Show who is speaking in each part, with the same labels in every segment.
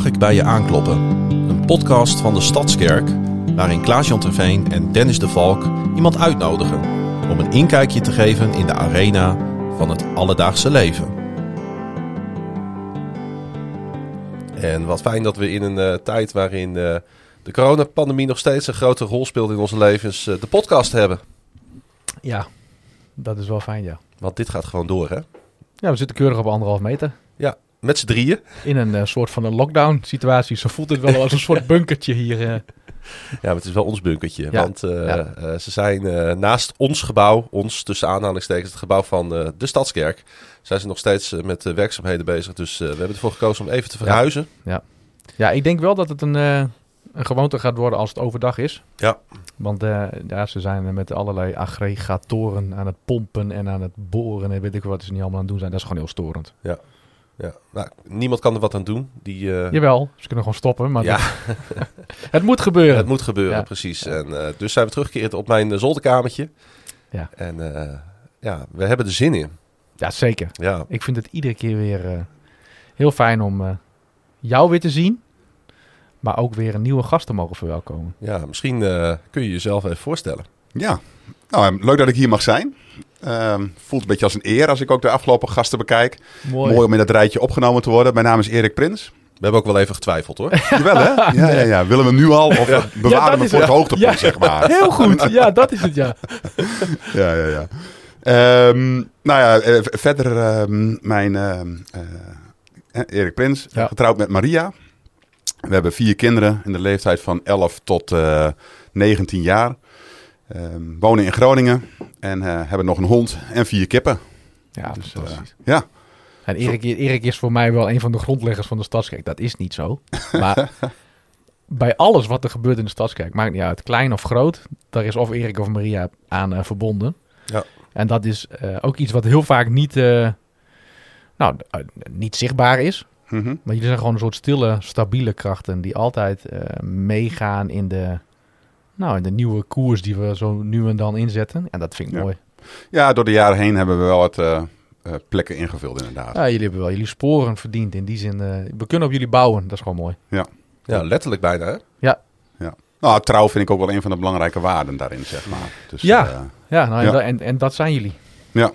Speaker 1: Mag ik bij je aankloppen? Een podcast van de Stadskerk, waarin Klaas-Jan Terveen en Dennis de Valk iemand uitnodigen om een inkijkje te geven in de arena van het alledaagse leven. En wat fijn dat we in een eh, tijd waarin eh, de coronapandemie nog steeds een grote rol speelt in onze levens, eh, de podcast hebben.
Speaker 2: Ja, dat is wel fijn, ja.
Speaker 1: Want dit gaat gewoon door, hè?
Speaker 2: Ja, we zitten keurig op anderhalf meter.
Speaker 1: Ja, met z'n drieën.
Speaker 2: In een eh, soort van een lockdown situatie. Zo voelt het wel als een soort bunkertje hier. eh.
Speaker 1: Ja, maar het is wel ons bunkertje.
Speaker 2: Ja,
Speaker 1: Want eh,
Speaker 2: ja.
Speaker 1: ze zijn naast ons gebouw, ons tussen aanhalingstekens, het gebouw van de Stadskerk, zijn ze nog steeds met werkzaamheden bezig. Dus we hebben ervoor gekozen om even te verhuizen.
Speaker 2: Ja, ik denk wel dat het een, een gewoonte gaat worden als het overdag is.
Speaker 1: Ja.
Speaker 2: Want ja, ze zijn met allerlei aggregatoren aan het pompen en aan het boren en weet ik wat ze niet allemaal aan het doen zijn. Dat is gewoon heel storend.
Speaker 1: Ja. Nou, niemand kan er wat aan doen. Die, eh,
Speaker 2: Jawel, ze kunnen gewoon stoppen, maar
Speaker 1: ja,
Speaker 2: dat- het moet gebeuren.
Speaker 1: het moet gebeuren,
Speaker 2: Ja.
Speaker 1: precies. En, eh, dus zijn we teruggekeerd op mijn eh, zolderkamertje.
Speaker 2: Ja.
Speaker 1: En eh, ja, we hebben er zin in.
Speaker 2: Ja, zeker.
Speaker 1: Ja,
Speaker 2: Ik vind het iedere keer weer eh, heel fijn om eh, jou weer te zien. Maar ook weer een nieuwe gast te mogen verwelkomen.
Speaker 1: ja misschien eh, kun je jezelf even voorstellen.
Speaker 3: Ja, nou, leuk dat ik hier mag zijn. Ehm, voelt een beetje als een eer als ik ook de afgelopen gasten bekijk. Mooi, om in dat rijtje opgenomen te worden. Mijn naam is Erik Prins.
Speaker 1: We hebben ook wel even getwijfeld hoor.
Speaker 3: Jawel hè? Ja, ja, ja. Willen we nu al of bewaren we voor het
Speaker 2: het.
Speaker 3: hoogtepunt,
Speaker 2: Ja.
Speaker 3: zeg maar.
Speaker 2: Heel goed, ja, dat is het, ja.
Speaker 3: Ja, ja, ja. Ehm, nou ja, eh, verder ehm, mijn ehm, eh, Erik Prins,
Speaker 2: Ja.
Speaker 3: getrouwd met Maria. We hebben vier kinderen in de leeftijd van 11 tot eh 19 jaar. Ehm, wonen in Groningen en eh, hebben nog een hond en vier kippen.
Speaker 2: Ja,
Speaker 3: Dus,
Speaker 2: fantastisch.
Speaker 3: eh, ja,
Speaker 2: En Erik, Erik is voor mij wel een van de grondleggers van de Stadskerk. Dat is niet zo. Maar bij alles wat er gebeurt in de Stadskerk, maakt niet uit, klein of groot, daar is of Erik of Maria aan eh, verbonden.
Speaker 1: Ja.
Speaker 2: En dat is ook iets wat heel vaak niet, nou, niet zichtbaar is.
Speaker 3: Mhm.
Speaker 2: Maar jullie zijn gewoon een soort stille, stabiele krachten die altijd meegaan in de, nou, in de nieuwe koers die we zo nu en dan inzetten. En dat vind ik
Speaker 3: Ja.
Speaker 2: mooi.
Speaker 3: ja, door de jaren heen hebben we wel wat eh, eh, plekken ingevuld inderdaad.
Speaker 2: Ja, jullie hebben wel jullie sporen verdiend in die zin. eh, we kunnen op jullie bouwen, dat is gewoon mooi.
Speaker 1: Ja, letterlijk bijna hè.
Speaker 3: Nou, trouw vind ik ook wel een van de belangrijke waarden daarin, zeg maar. Dus,
Speaker 2: Ja.
Speaker 3: eh,
Speaker 2: Ja, nou, en
Speaker 3: Ja.
Speaker 2: En, en dat zijn jullie.
Speaker 3: Ja.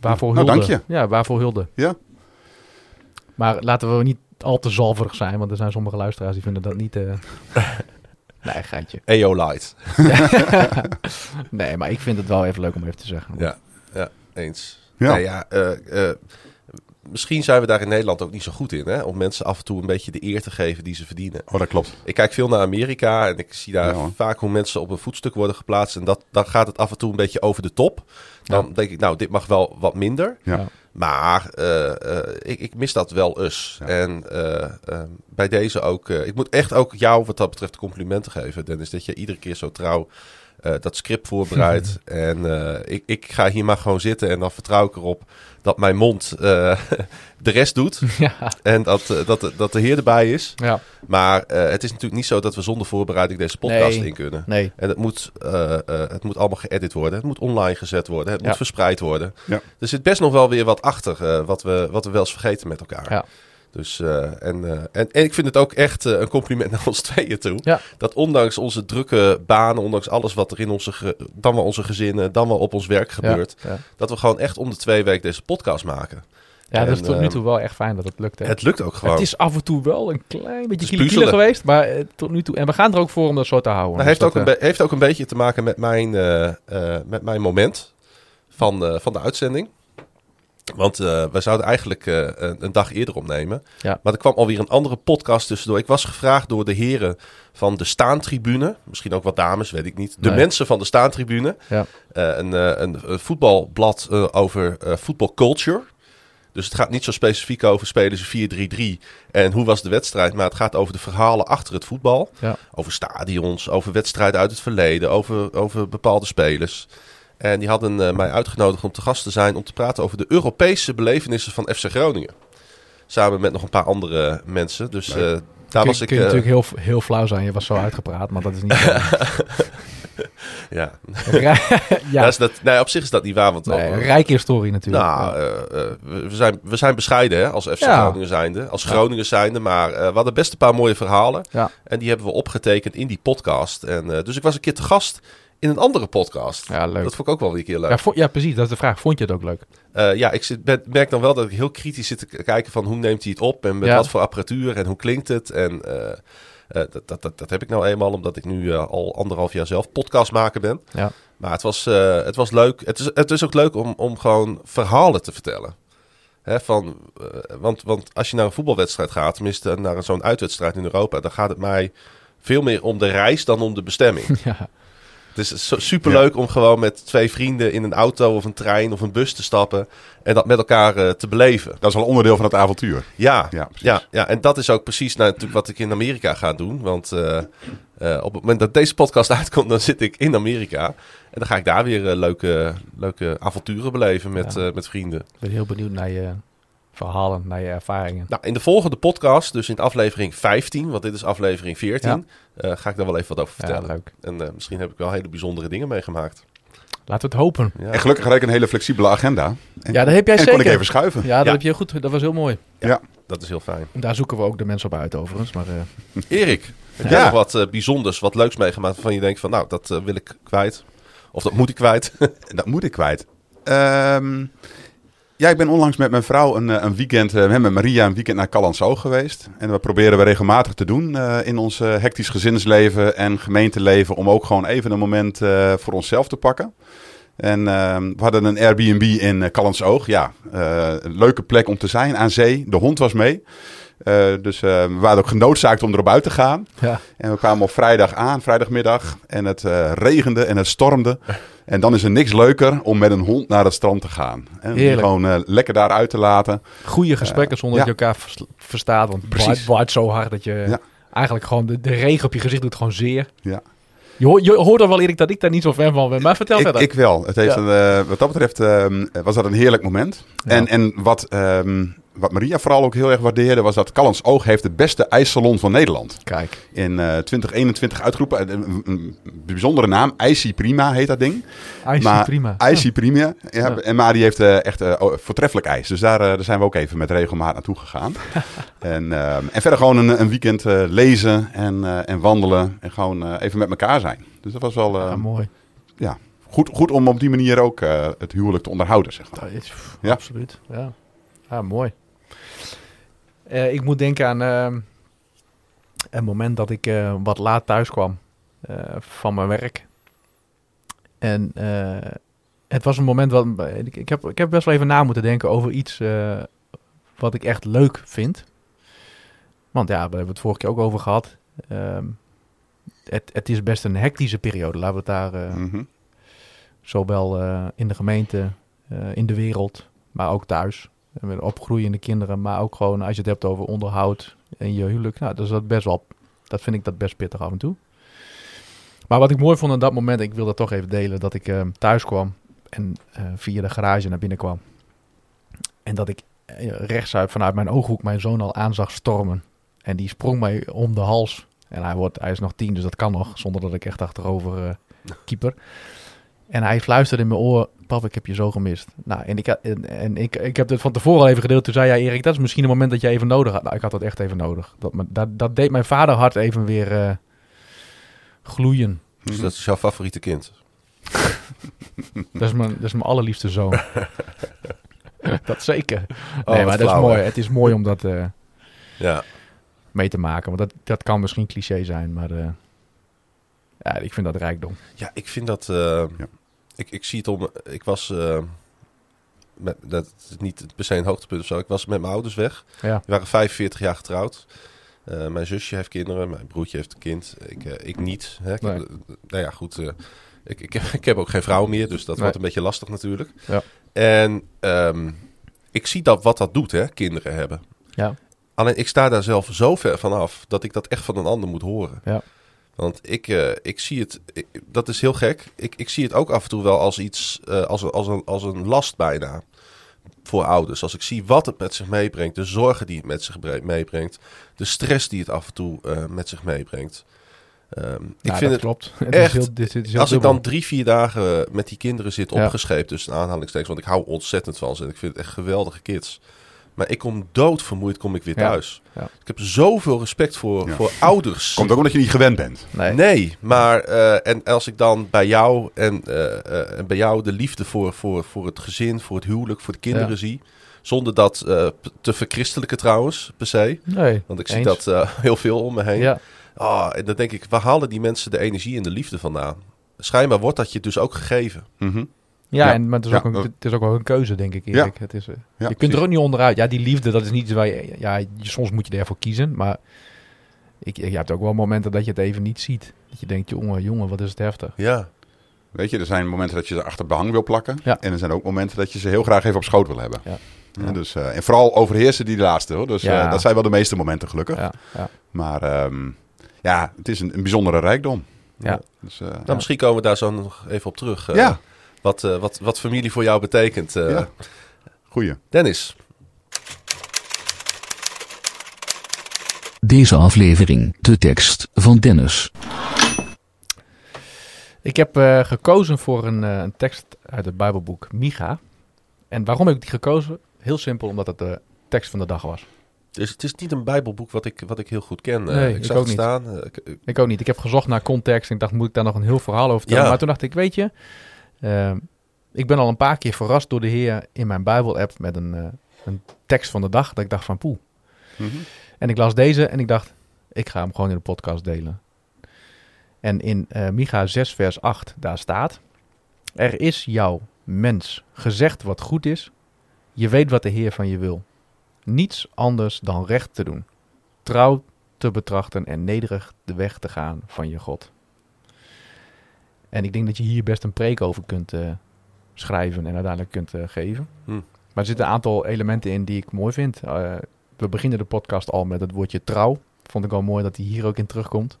Speaker 2: Waarvoor
Speaker 3: Nou,
Speaker 2: hulde.
Speaker 3: dank
Speaker 2: Ja, waarvoor hulde.
Speaker 3: Ja.
Speaker 2: Maar laten we niet al te zalverig zijn, want er zijn sommige luisteraars die vinden dat niet... eh nee, geintje.
Speaker 1: EO Light.
Speaker 2: nee, maar ik vind het wel even leuk om even te zeggen.
Speaker 1: Ja, ja eens.
Speaker 3: Ja.
Speaker 1: Nee, ja eh, eh, misschien zijn we daar in Nederland ook niet zo goed in, hè? Om mensen af en toe een beetje de eer te geven die ze verdienen.
Speaker 3: Oh, dat klopt.
Speaker 1: Ik kijk veel naar Amerika en ik zie daar
Speaker 3: Ja,
Speaker 1: vaak hoe mensen op een voetstuk worden geplaatst. En dat, dan gaat het af en toe een beetje over de top. Dan
Speaker 2: Ja.
Speaker 1: denk ik, nou, dit mag wel wat minder.
Speaker 3: Ja.
Speaker 1: Maar eh, eh, ik, ik mis dat wel eens. En eh, eh, bij deze ook. ik moet echt ook jou wat dat betreft complimenten geven, Dennis. Dat je iedere keer zo trouw dat script voorbereidt. en ik, ik ga hier maar gewoon zitten en dan vertrouw ik erop dat mijn mond eh, de rest doet.
Speaker 2: Ja,
Speaker 1: En dat, eh, dat, dat de heer erbij is.
Speaker 2: ja.
Speaker 1: Maar eh, het is natuurlijk niet zo dat we zonder voorbereiding deze podcast
Speaker 2: Nee.
Speaker 1: in kunnen.
Speaker 2: nee.
Speaker 1: En het moet, eh, eh, het moet allemaal geëdit worden. Het moet online gezet worden. Het
Speaker 2: Ja.
Speaker 1: moet verspreid worden.
Speaker 3: Ja.
Speaker 1: Er zit best nog wel weer wat achter eh, wat, we, wat we wel eens vergeten met elkaar.
Speaker 2: Ja.
Speaker 1: Dus, eh, en, eh, en, en ik vind het ook echt eh, een compliment naar ons tweeën toe.
Speaker 2: Ja.
Speaker 1: Dat ondanks onze drukke banen, ondanks alles wat er in onze, dan wel onze gezinnen, dan wel op ons werk gebeurt,
Speaker 2: Ja, ja.
Speaker 1: dat we gewoon echt om de twee weken deze podcast maken.
Speaker 2: ja dat is tot nu
Speaker 1: ehm,
Speaker 2: toe wel echt fijn dat het lukt. Hè?
Speaker 1: Het lukt ook gewoon.
Speaker 2: Het is af en toe wel een klein beetje kiele geweest, maar tot nu toe. En we gaan er ook voor om dat zo te houden.
Speaker 1: Nou, heeft,
Speaker 2: Dus
Speaker 1: ook een heeft ook een beetje te maken met mijn, met mijn moment van, van de uitzending. Want eh wij zouden eigenlijk eh, een, een dag eerder opnemen.
Speaker 2: Ja.
Speaker 1: Maar er kwam alweer een andere podcast tussendoor. Ik was gevraagd door de heren van de Staantribune. Misschien ook wat dames, weet ik niet. De
Speaker 2: Nee.
Speaker 1: mensen van de Staantribune.
Speaker 2: Ja.
Speaker 1: Eh, een, een, een voetbalblad over voetbalculture. Dus het gaat niet zo specifiek over spelen ze 4-3-3 en hoe was de wedstrijd. Maar het gaat over de verhalen achter het voetbal.
Speaker 2: Ja.
Speaker 1: Over stadions, over wedstrijden uit het verleden, over, over bepaalde spelers. En die hadden eh, mij uitgenodigd om te gast te zijn om te praten over de Europese belevenissen van FC Groningen. Samen met nog een paar andere mensen. Dus eh, Daar
Speaker 2: kun,
Speaker 1: was ik...
Speaker 2: kun je
Speaker 1: eh,
Speaker 2: natuurlijk heel, heel flauw zijn. Je was zo uitgepraat, maar dat is niet
Speaker 1: ja,
Speaker 2: ja,
Speaker 1: is dat, nee, op zich is dat niet waar. Want
Speaker 2: nee, een rijke historie natuurlijk.
Speaker 1: Nou, eh, eh, we, zijn, we zijn bescheiden hè, als FC
Speaker 2: Ja.
Speaker 1: Groningen zijnde. Als. Groningen zijnde. Maar eh, we hadden best een paar mooie verhalen.
Speaker 2: Ja.
Speaker 1: En die hebben we opgetekend in die podcast. En, eh, dus ik was een keer te gast in een andere podcast.
Speaker 2: ja, leuk.
Speaker 1: Dat vond ik ook wel weer een keer leuk.
Speaker 2: Ja, ja, precies. Dat is de vraag. Vond je het ook leuk?
Speaker 1: Eh, ja, ik zit, ben- merk dan wel dat ik heel kritisch zit te kijken van hoe neemt hij het op en met
Speaker 2: Ja.
Speaker 1: wat voor apparatuur en hoe klinkt het. En eh, eh, dat, dat, dat, dat heb ik nou eenmaal omdat ik nu al anderhalf jaar zelf podcast maken ben.
Speaker 2: Ja.
Speaker 1: Maar het was, het was leuk. Het is, het is ook leuk om, om gewoon verhalen te vertellen. Hè, van, want, want als je naar een voetbalwedstrijd gaat, tenminste naar zo'n uitwedstrijd in Europa, dan gaat het mij veel meer om de reis dan om de bestemming.
Speaker 2: ja.
Speaker 1: Het is zo- superleuk om gewoon met twee vrienden in een auto of een trein of een bus te stappen en dat met elkaar eh, te beleven.
Speaker 3: Dat is wel onderdeel van het avontuur.
Speaker 1: Ja,
Speaker 3: Ja,
Speaker 1: ja, ja, en dat is ook precies nou, natuurlijk wat ik in Amerika ga doen. Want eh, eh, op het moment dat deze podcast uitkomt, dan zit ik in Amerika. En dan ga ik daar weer leuke, leuke avonturen beleven met,
Speaker 2: Ja.
Speaker 1: met vrienden.
Speaker 2: Ik ben heel benieuwd naar je verhalen, naar je ervaringen.
Speaker 1: Nou, in de volgende podcast, dus in de aflevering 15, want dit is aflevering 14, eh, ga ik daar wel even wat over
Speaker 2: Ja,
Speaker 1: vertellen.
Speaker 2: leuk.
Speaker 1: en eh, misschien heb ik wel hele bijzondere dingen meegemaakt.
Speaker 2: Laten we het hopen.
Speaker 1: Ja.
Speaker 3: En gelukkig had ik een hele flexibele agenda. En,
Speaker 2: Ja, dat heb jij
Speaker 3: en
Speaker 2: zeker.
Speaker 3: kon ik even schuiven.
Speaker 2: Ja, dat
Speaker 1: Ja.
Speaker 2: heb je goed. Dat was heel mooi.
Speaker 1: Dat is heel fijn.
Speaker 2: En daar zoeken we ook de mensen op uit overigens. Maar eh,
Speaker 1: Erik, heb
Speaker 3: Ja.
Speaker 1: jij nog wat bijzonders, wat leuks meegemaakt waarvan je denkt van nou, dat wil ik kwijt? Of dat moet ik kwijt?
Speaker 3: Dat moet ik kwijt. Ehm, ja, ik ben onlangs met mijn vrouw een, eh, een weekend, eh, met Maria een weekend naar Callansoog geweest. En dat proberen we regelmatig te doen eh, in ons hectisch gezinsleven en gemeenteleven. Om ook gewoon even een moment voor onszelf te pakken. En ehm, we hadden een Airbnb in Callansoog. Ja, een leuke plek om te zijn aan zee. De hond was mee. Eh, dus eh, we waren ook genoodzaakt om erop uit te gaan.
Speaker 2: ja,
Speaker 3: En we kwamen op vrijdag aan, vrijdagmiddag. En het eh, regende en het stormde. En dan is er niks leuker om met een hond naar het strand te gaan. En die gewoon lekker daar uit te laten.
Speaker 2: goede gesprekken zonder
Speaker 3: ja.
Speaker 2: dat je elkaar vers- verstaat. Want het waait, zo hard dat je
Speaker 3: Ja.
Speaker 2: eigenlijk gewoon de, de regen op je gezicht doet gewoon zeer.
Speaker 3: Ja.
Speaker 2: Je, hoort- je hoort al wel Erik dat ik daar niet zo fan van ben. Maar vertel
Speaker 3: Ik,
Speaker 2: verder.
Speaker 3: ik wel. Het heeft
Speaker 2: Ja.
Speaker 3: een, wat dat betreft ehm, was dat een heerlijk moment. En, en wat, ehm, wat Maria vooral ook heel erg waardeerde... was dat Callans Oog heeft de beste ijssalon van Nederland.
Speaker 2: Kijk,
Speaker 3: In eh 2021 uitgeroepen. Een, een- een bijzondere naam. Icy Prima heet dat ding. Maar
Speaker 2: prima.
Speaker 3: Icy Prima. Ja,
Speaker 2: Ja.
Speaker 3: En maar die heeft eh, echt eh, oh, voortreffelijk ijs. Dus daar, eh, daar zijn we ook even met regelmaat naartoe gegaan. en, ehm, en verder gewoon een, een weekend eh, lezen en, eh, en wandelen. En gewoon eh, even met elkaar zijn. Dus dat was wel eh,
Speaker 2: Ah, mooi.
Speaker 3: goed, goed om op die manier ook eh, het huwelijk te onderhouden, zeg maar.
Speaker 2: Dat is, pff,
Speaker 3: Ja.
Speaker 2: Absoluut. Ja. Ah, mooi. Eh, ik moet denken aan ehm, een moment dat ik eh, wat laat thuis kwam eh, van mijn werk. En het was een moment wat ik, ik, heb, ik heb best wel even na moeten denken over iets wat ik echt leuk vind. Want ja, we hebben het vorige keer ook over gehad. Ehm, het, het is best een hectische periode. Laten we het daar eh,
Speaker 3: Mhm.
Speaker 2: Zowel in de gemeente, in de wereld, maar ook thuis. En met opgroeiende kinderen, maar ook gewoon als je het hebt over onderhoud en je huwelijk. Nou, dat is dat best wel, dat vind ik dat best pittig af en toe. Maar wat ik mooi vond aan dat moment, ik wil dat toch even delen, dat ik eh, thuis kwam en eh, via de garage naar binnen kwam. En dat ik eh, rechtsuit vanuit mijn ooghoek mijn zoon al aan zag stormen. En die sprong mij om de hals. En hij, wordt, hij is nog tien, dus dat kan nog, zonder dat ik echt achterover keeper. En hij fluisterde in mijn oor, pap, ik heb je zo gemist. Nou, en, ik, en, en ik, ik heb het van tevoren al even gedeeld. Toen zei jij, Erik, dat is misschien een moment dat je even nodig had. Nou, ik had dat echt even nodig. Dat, dat, dat deed mijn vaderhart even weer eh, gloeien.
Speaker 1: Dus
Speaker 3: Mhm.
Speaker 1: dat is jouw favoriete kind.
Speaker 2: Dat is mijn, dat is mijn allerliefste zoon. dat zeker.
Speaker 1: Oh,
Speaker 2: nee, maar dat is mooi.
Speaker 1: hè?
Speaker 2: Het is mooi om dat eh,
Speaker 1: Ja.
Speaker 2: mee te maken. Want dat, dat kan misschien cliché zijn, maar eh, ja, ik vind dat rijkdom.
Speaker 1: Ja, ik vind dat. eh,
Speaker 3: Ja.
Speaker 1: ik, ik zie het om. Ik was. eh, met, dat is niet per se een hoogtepunt of zo. Ik was met mijn ouders weg.
Speaker 2: Ja,
Speaker 1: Die waren 45 jaar getrouwd. Eh, mijn zusje heeft kinderen. Mijn broertje heeft een kind. Ik, ik niet. Hè. Ik heb-
Speaker 2: Nee.
Speaker 1: nou ja, goed. eh, ik, ik, heb, ik heb ook geen vrouw meer. Dus dat
Speaker 2: Nee.
Speaker 1: wordt een beetje lastig natuurlijk.
Speaker 2: Ja.
Speaker 1: En ehm, ik zie dat wat dat doet, hè, kinderen hebben.
Speaker 2: ja,
Speaker 1: Alleen ik sta daar zelf zo ver van af dat ik dat echt van een ander moet horen.
Speaker 2: Ja.
Speaker 1: Want ik, eh, ik zie het, ik- dat is heel gek. Ik, ik zie het ook af en toe wel als iets, eh, als, een- als, een, als een last bijna. voor ouders. Als ik zie wat het met zich meebrengt, de zorgen die het met zich bre- meebrengt, de stress die het af en toe eh, met zich meebrengt. Ehm, ik vind
Speaker 2: dat
Speaker 1: het
Speaker 2: klopt.
Speaker 1: Echt,
Speaker 2: heel, dit, dit
Speaker 1: als ik dan drie, vier dagen met die kinderen zit
Speaker 2: Ja.
Speaker 1: opgescheept tussen aanhalingstekens, want ik hou ontzettend van ze en ik vind het echt geweldige kids. Maar ik kom doodvermoeid, kom ik weer thuis.
Speaker 2: Ja.
Speaker 1: Ik heb zoveel respect voor,
Speaker 3: Ja.
Speaker 1: voor ouders.
Speaker 3: Komt ook omdat je niet gewend bent.
Speaker 2: Nee.
Speaker 1: Nee, maar eh, en als ik dan bij jou en, eh, eh, en bij jou de liefde voor, voor, voor het gezin, voor het huwelijk, voor de kinderen
Speaker 2: Ja.
Speaker 1: zie, zonder dat eh, te verchristelijken trouwens, per se.
Speaker 2: Nee.
Speaker 1: Want ik zie
Speaker 2: Eens.
Speaker 1: dat eh, heel veel om me heen.
Speaker 2: Ja,
Speaker 1: Ah, en dan denk ik, waar halen die mensen de energie en de liefde vandaan? Schijnbaar wordt dat je dus ook gegeven.
Speaker 3: Mhm.
Speaker 2: Ja,
Speaker 3: Ja.
Speaker 2: En, maar het is,
Speaker 3: Ja,
Speaker 2: ook een,
Speaker 3: dat-
Speaker 2: het is ook wel een keuze, denk ik. Erik. Het is, eh,
Speaker 3: Ja,
Speaker 2: je kunt
Speaker 3: precies.
Speaker 2: er ook niet onderuit. Ja, die liefde, dat is niet waar je... Ja, je- soms moet je ervoor kiezen, maar... Ik, je hebt ook wel momenten dat je het even niet ziet. Dat je denkt, jongen, jongen, wat is het heftig.
Speaker 1: Ja,
Speaker 3: Weet je, er zijn momenten dat je ze achter behang wil plakken.
Speaker 2: Ja.
Speaker 3: En er zijn ook momenten dat je ze heel graag even op schoot wil hebben.
Speaker 2: Ja.
Speaker 3: Ja, dus, eh, en vooral overheersen die laatste. Hoor. Dus
Speaker 2: Ja.
Speaker 3: eh, dat zijn wel de meeste momenten gelukkig.
Speaker 2: Ja, ja.
Speaker 3: Maar ehm, ja, het is een, een bijzondere rijkdom.
Speaker 2: Ja.
Speaker 3: Dus, eh,
Speaker 1: nou, misschien komen we daar zo nog even op terug.
Speaker 3: ja,
Speaker 1: wat, eh, wat, wat familie voor jou betekent. eh.
Speaker 3: Ja. goeie.
Speaker 1: Dennis,
Speaker 4: Deze aflevering, de tekst van Dennis.
Speaker 2: Ik heb eh, gekozen voor een, eh, een tekst uit het Bijbelboek Micha. En waarom heb ik die gekozen? Heel simpel, omdat het de tekst van de dag was.
Speaker 1: dus het is niet een bijbelboek wat ik, wat ik heel goed ken. Eh, ik
Speaker 2: ik
Speaker 1: zag
Speaker 2: ook
Speaker 1: het
Speaker 2: niet.
Speaker 1: staan. Ik
Speaker 2: ook niet. Ik heb gezocht naar context en ik dacht, moet ik daar nog een heel verhaal over vertellen?
Speaker 1: Ja.
Speaker 2: Maar toen dacht ik, weet je, eh, ik ben al een paar keer verrast door de Heer in mijn Bijbel-app met een, eh, een tekst van de dag. Dat ik dacht van, poeh.
Speaker 3: Mhm.
Speaker 2: En ik las deze en ik dacht, ik ga hem gewoon in de podcast delen. En in eh Micha 6 vers 8, daar staat... Er is jou, mens, gezegd wat goed is. Je weet wat de Heer van je wil. Niets anders dan recht te doen. Trouw te betrachten en nederig de weg te gaan van je God. En ik denk dat je hier best een preek over kunt eh, schrijven en uiteindelijk kunt eh, geven.
Speaker 1: Hm.
Speaker 2: Maar er zitten een aantal elementen in die ik mooi vind. Eh, we beginnen de podcast al met het woordje trouw. Vond ik al mooi dat die hier ook in terugkomt.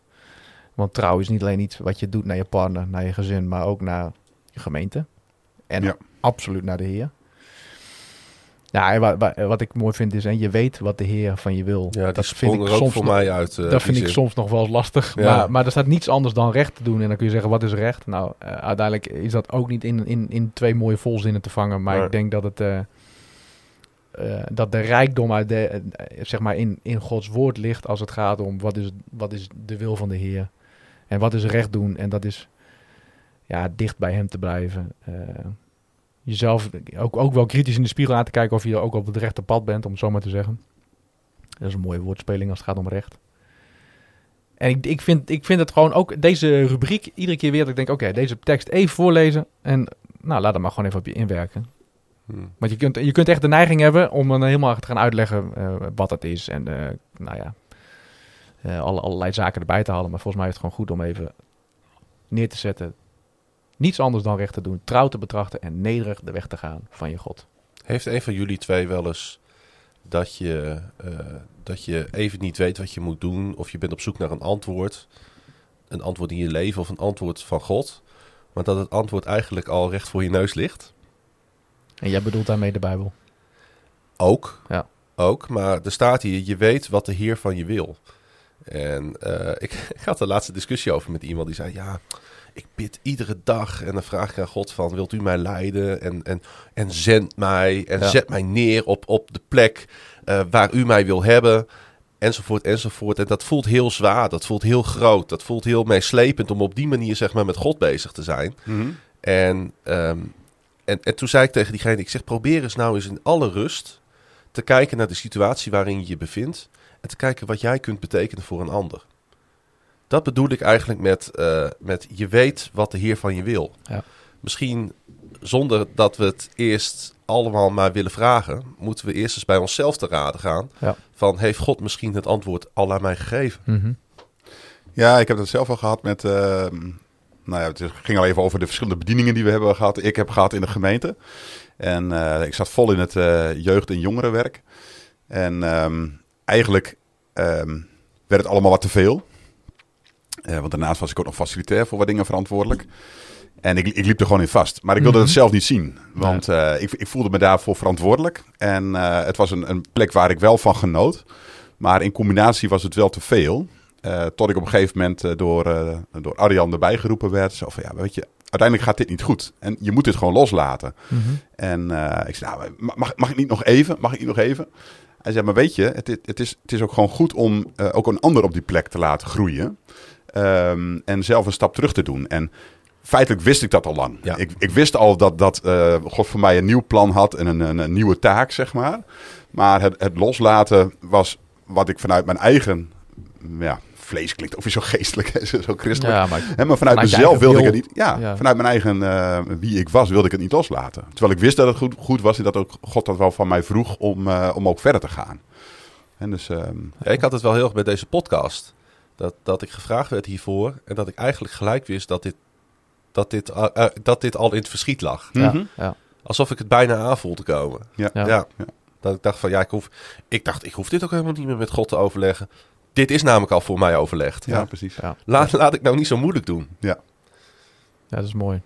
Speaker 2: Want trouw is niet alleen iets wat je doet naar je partner, naar je gezin, maar ook naar je gemeente. En
Speaker 3: Ja.
Speaker 2: absoluut naar de Heer. Ja, en wa- wa- wat ik mooi vind is, en je weet wat de Heer van je wil.
Speaker 1: ja, dat
Speaker 2: vind ik soms
Speaker 1: voor
Speaker 2: nog-
Speaker 1: mij uit. eh,
Speaker 2: dat vind ik soms nog wel eens lastig.
Speaker 1: Ja.
Speaker 2: Maar, maar er staat niets anders dan recht te doen. En dan kun je zeggen, wat is recht? Nou, eh, uiteindelijk is dat ook niet in, in, in twee mooie volzinnen te vangen. Maar ik denk dat het... eh, dat de rijkdom uit de, zeg maar in, in Gods woord ligt als het gaat om wat is, wat is de wil van de Heer. En wat is recht doen. En dat is ja, dicht bij hem te blijven. Jezelf ook, ook wel kritisch in de spiegel aan te kijken of je ook op het rechte pad bent, om het zo maar te zeggen. Dat is een mooie woordspeling als het gaat om recht. En ik, ik, vind, ik vind het gewoon ook, deze rubriek, iedere keer weer dat ik denk, oké, deze tekst even voorlezen en nou, laat hem maar gewoon even op je inwerken.
Speaker 1: Hm.
Speaker 2: Want je kunt, je kunt echt de neiging hebben om dan helemaal te gaan uitleggen eh, wat het is. En eh, nou ja, eh, alle, allerlei zaken erbij te halen. Maar volgens mij is het gewoon goed om even neer te zetten. Niets anders dan recht te doen. Trouw te betrachten en nederig de weg te gaan van je God.
Speaker 1: Heeft een van jullie twee wel eens dat je, eh, dat je even niet weet wat je moet doen, of je bent op zoek naar een antwoord, een antwoord in je leven of een antwoord van God, maar dat het antwoord eigenlijk al recht voor je neus ligt?
Speaker 2: En jij bedoelt daarmee de Bijbel.
Speaker 1: Ook.
Speaker 2: Ja.
Speaker 1: Ook, maar er staat hier, je weet wat de Heer van je wil. En eh, ik, ik had een laatste discussie over met iemand die zei, ja, ik bid iedere dag en dan vraag ik aan God van, wilt u mij leiden en, en, en zend mij en
Speaker 2: Ja.
Speaker 1: zet mij neer op, op de plek eh, waar u mij wil hebben, enzovoort, enzovoort. En dat voelt heel zwaar, dat voelt heel groot, dat voelt heel meeslepend om op die manier zeg maar met God bezig te zijn.
Speaker 3: Mhm.
Speaker 1: En, ehm, en, en toen zei ik tegen diegene, ik zeg probeer eens nou eens in alle rust te kijken naar de situatie waarin je je bevindt en te kijken wat jij kunt betekenen voor een ander. Dat bedoel ik eigenlijk met, eh, met je weet wat de Heer van je wil.
Speaker 2: Ja.
Speaker 1: Misschien zonder dat we het eerst allemaal maar willen vragen, moeten we eerst eens bij onszelf te raden gaan.
Speaker 2: Ja.
Speaker 1: Van heeft God misschien het antwoord al aan mij gegeven?
Speaker 2: Mhm.
Speaker 3: Ja, ik heb dat zelf al gehad met. eh, nou ja, het ging al even over de verschillende bedieningen die we hebben gehad. Ik heb gehad in de gemeente. En eh, ik zat vol in het eh, jeugd- en jongerenwerk. En ehm, eigenlijk ehm, werd het allemaal wat te veel. Eh, want daarnaast was ik ook nog facilitair voor wat dingen verantwoordelijk. En ik, ik liep er gewoon in vast. Maar ik wilde
Speaker 2: Mhm.
Speaker 3: het zelf niet zien. Want eh, ik, ik voelde me daarvoor verantwoordelijk. En eh, het was een, een plek waar ik wel van genoot. Maar in combinatie was het wel te veel. Tot ik op een gegeven moment door, door Arjan erbij geroepen werd. Zo van, ja, weet je, uiteindelijk gaat dit niet goed. En je moet dit gewoon loslaten.
Speaker 2: Mhm.
Speaker 3: En ik zei, nou, ma- mag, mag ik niet nog even? Mag ik niet nog even? Hij zei, maar weet je, het, is- het, is, het is ook gewoon goed om ook een ander op die plek te laten groeien. Ehm, en zelf een stap terug te doen. En feitelijk wist ik dat al lang.
Speaker 1: Ja.
Speaker 3: Ik, ik wist al dat, dat eh, God voor mij een nieuw plan had en een, een, een nieuwe taak, zeg maar. Maar het, het loslaten was wat ik vanuit mijn eigen ja, vlees klinkt ook weer zo geestelijk, hè, zo christelijk.
Speaker 2: Ja, maar
Speaker 3: vanuit, mezelf wilde ik het niet. Ja,
Speaker 2: Ja.
Speaker 3: vanuit mijn eigen eh, wie ik was, wilde ik het niet loslaten. Terwijl ik wist dat het goed, goed was en dat ook God dat wel van mij vroeg om, eh, om ook verder te gaan. En dus, ehm,
Speaker 1: Ja, ik had het wel heel erg met deze podcast. Dat, dat ik gevraagd werd hiervoor. En dat ik eigenlijk gelijk wist dat dit, dat dit, eh, eh, dat dit al in het verschiet lag.
Speaker 2: ja,
Speaker 3: Mhm.
Speaker 2: ja.
Speaker 1: Alsof ik het bijna aan voelde komen.
Speaker 3: ja.
Speaker 2: Ja.
Speaker 1: Ja.
Speaker 3: Ja.
Speaker 1: Dat ik dacht van ja, ik hoef, ik dacht, ik hoef dit ook helemaal niet meer met God te overleggen. Dit is namelijk al voor mij overlegd.
Speaker 3: Ja, precies.
Speaker 2: Ja.
Speaker 1: Laat, laat ik nou niet zo moeilijk doen.
Speaker 2: ja, dat is mooi.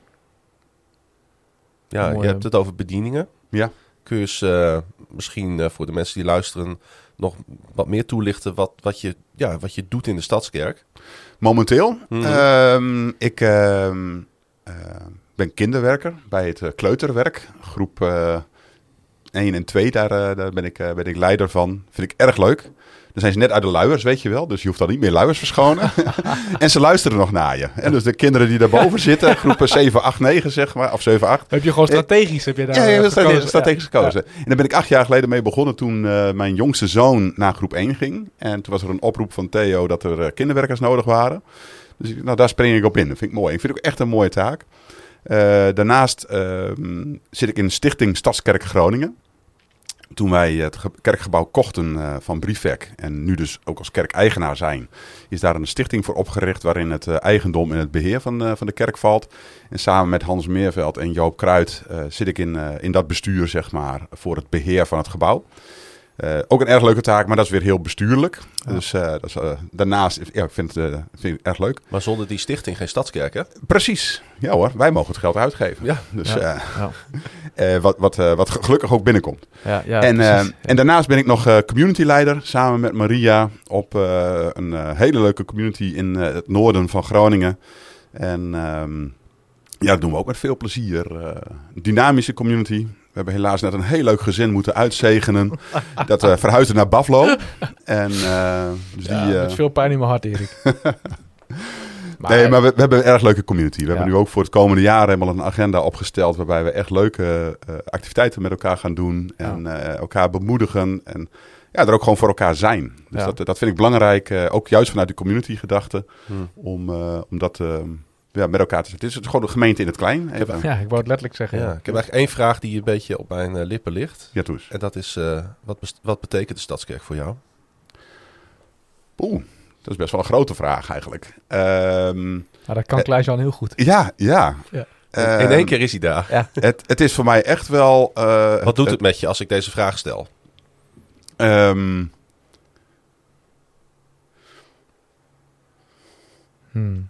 Speaker 1: Ja,
Speaker 2: Mooi,
Speaker 1: je hebt het over bedieningen.
Speaker 3: Ja.
Speaker 1: Kun je eens eh, misschien eh, voor de mensen die luisteren nog wat meer toelichten wat, wat, je, ja, wat je doet in de Stadskerk?
Speaker 3: Momenteel,
Speaker 1: Mhm.
Speaker 3: ehm, ik ehm, eh, ben kinderwerker bij het eh, kleuterwerk. Groep eh 1 en 2, daar, eh, daar ben, ik, eh, ben ik leider van. Vind ik erg leuk. Dan zijn ze net uit de luiers, weet je wel. Dus je hoeft dan niet meer luiers verschonen. en ze luisteren nog naar je. En dus de kinderen die daarboven zitten, groepen 7, 8, 9 zeg maar. Of 7, 8.
Speaker 2: Heb je gewoon strategisch heb je daar
Speaker 3: Ja, ja,
Speaker 2: eh,
Speaker 3: strategisch,
Speaker 2: gekozen?
Speaker 3: strategisch
Speaker 2: Ja.
Speaker 3: gekozen. En daar ben ik acht jaar geleden mee begonnen toen eh, mijn jongste zoon naar groep 1 ging. En toen was er een oproep van Theo dat er eh, kinderwerkers nodig waren. Dus nou, daar spring ik op in. Dat vind ik mooi. Ik vind het ook echt een mooie taak. Eh, daarnaast ehm, zit ik in Stichting Stadskerk Groningen. Toen wij het ge- kerkgebouw kochten eh, van Briefwerk en nu dus ook als kerkeigenaar zijn, is daar een stichting voor opgericht waarin het eh, eigendom en het beheer van, eh, van de kerk valt. En samen met Hans Meerveld en Joop Kruid zit ik in, in dat bestuur, zeg maar, voor het beheer van het gebouw. Eh, ook een erg leuke taak, maar dat is weer heel bestuurlijk.
Speaker 2: Ja.
Speaker 3: Dus eh, dat is, eh, daarnaast, ja, ik vind het, vind ik erg leuk.
Speaker 1: Maar zonder die stichting geen Stadskerk, hè?
Speaker 3: Precies. Ja hoor, wij mogen het geld uitgeven.
Speaker 1: Ja.
Speaker 3: Dus
Speaker 2: Ja. Ja.
Speaker 3: wat, wat, wat gelukkig ook binnenkomt.
Speaker 2: Ja, ja,
Speaker 3: en, en daarnaast ben ik nog community leider samen met Maria op een hele leuke community in het noorden van Groningen. En ehm, ja, dat doen we ook met veel plezier. Dynamische community. We hebben helaas net een heel leuk gezin moeten uitzegenen. dat eh verhuisde naar Buffalo. En eh, dus
Speaker 2: Ja,
Speaker 3: die,
Speaker 2: met veel pijn in mijn hart, Erik.
Speaker 3: nee, maar we, we hebben een erg leuke community. We hebben nu ook voor het komende jaar helemaal een agenda opgesteld. waarbij we echt leuke activiteiten met elkaar gaan doen. En elkaar bemoedigen. En ja, er ook gewoon voor elkaar zijn. Dus dat, dat vind ik belangrijk. ook juist vanuit de community gedachte.
Speaker 1: Hmm.
Speaker 3: Om, om dat eh, ja, met elkaar te zetten. Het is gewoon een gemeente in het klein. Even.
Speaker 2: Ja, ik wou het letterlijk zeggen.
Speaker 1: Ja,
Speaker 2: Ja.
Speaker 1: ik heb eigenlijk één vraag die een beetje op mijn eh, lippen ligt.
Speaker 3: Ja, toe eens.
Speaker 1: En dat is, eh, wat, wat betekent de Stadskerk voor jou?
Speaker 3: Oeh, dat is best wel een grote vraag eigenlijk. Ehm,
Speaker 2: Maar dat kan Klaas-Jan heel goed.
Speaker 3: ja, ja.
Speaker 2: Ja.
Speaker 3: Ehm,
Speaker 1: In één keer is hij daar.
Speaker 3: Het, het is voor mij echt wel... eh,
Speaker 1: Wat doet het met je als ik deze vraag stel?
Speaker 3: ehm,
Speaker 2: Hmm.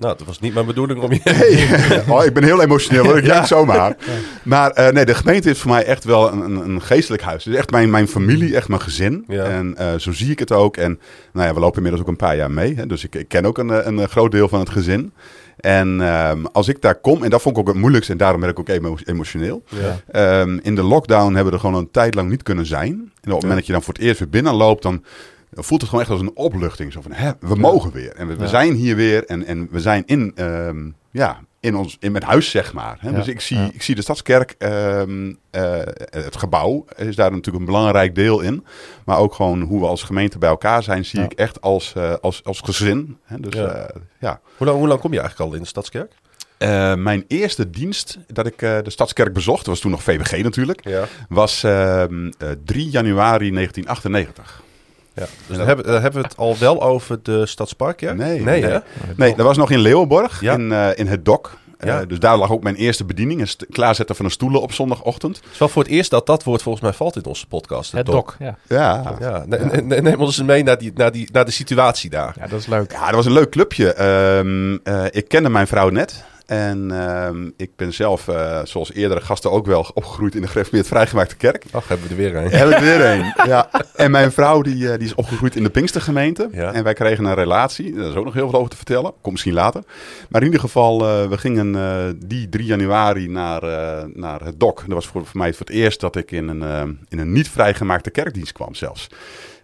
Speaker 1: Nou, dat was niet mijn bedoeling om je...
Speaker 3: Hey. oh, ik ben heel emotioneel hoor, ik
Speaker 1: Ja.
Speaker 3: zomaar. Maar eh, nee, de gemeente is voor mij echt wel een, een, geestelijk huis. Het is echt mijn, mijn familie, echt mijn gezin.
Speaker 1: Ja.
Speaker 3: En eh, zo zie ik het ook. En nou ja, we lopen inmiddels ook een paar jaar mee. Hè, dus ik, ik ken ook een, eh, een groot deel van het gezin. En ehm, als ik daar kom, en dat vond ik ook het moeilijkste... en daarom ben ik ook emo- emotioneel.
Speaker 1: Ja.
Speaker 3: Ehm, in de lockdown hebben we er gewoon een tijd lang niet kunnen zijn. En op het moment dat je dan voor het eerst weer binnen loopt... dan voelt het gewoon echt als een opluchting. Zo van, hè, we mogen weer. En we, zijn hier weer. En, en we zijn in, ehm, ja, in, ons, in mijn huis, zeg maar. Hè?
Speaker 2: Ja.
Speaker 3: Dus ik zie,
Speaker 2: Ja.
Speaker 3: ik zie de Stadskerk, ehm, eh, het gebouw is daar natuurlijk een belangrijk deel in. Maar ook gewoon hoe we als gemeente bij elkaar zijn... zie
Speaker 2: Ja.
Speaker 3: ik echt als, eh, als, als gezin. Hè? Dus
Speaker 1: Ja.
Speaker 3: ja.
Speaker 1: Hoe, lang, hoe lang kom je eigenlijk al in de Stadskerk?
Speaker 3: Eh, mijn eerste dienst dat ik eh, de Stadskerk bezocht... dat was toen nog VWG natuurlijk... Was ehm, eh, 3 januari 1998.
Speaker 1: Ja. Dus dan hebben, dan hebben we het al wel over de Stadspark, ja?
Speaker 3: Nee,
Speaker 1: Nee,
Speaker 3: nee. dat was nog in Leeuwenborg,
Speaker 1: Ja.
Speaker 3: in, eh, in het dok.
Speaker 1: Ja.
Speaker 3: Eh, dus daar lag ook mijn eerste bediening. Het klaarzetten van de stoelen op zondagochtend.
Speaker 1: Het is wel voor het eerst dat dat woord volgens mij valt in onze podcast.
Speaker 2: Het dok. Ja.
Speaker 3: Ja,
Speaker 1: Ja, ne- ne- ne- neem ons eens mee naar, die, naar, die, naar de situatie daar.
Speaker 2: ja, dat is leuk.
Speaker 3: Ja, dat was een leuk clubje. Ehm, eh, ik kende mijn vrouw net. En ehm, ik ben zelf, eh, zoals eerdere gasten ook wel, opgegroeid in de gereformeerd vrijgemaakte kerk.
Speaker 1: Ach, hebben we er weer een.
Speaker 3: Heb ik weer een. Ja. En mijn vrouw die, eh, die is opgegroeid in de Pinkstergemeente.
Speaker 1: Ja.
Speaker 3: En wij kregen een relatie. Daar is ook nog heel veel over te vertellen. Komt misschien later. Maar in ieder geval, eh, we gingen die 3 januari naar, naar het DOK. Dat was voor, voor mij voor het eerst dat ik in een, in een niet vrijgemaakte kerkdienst kwam zelfs.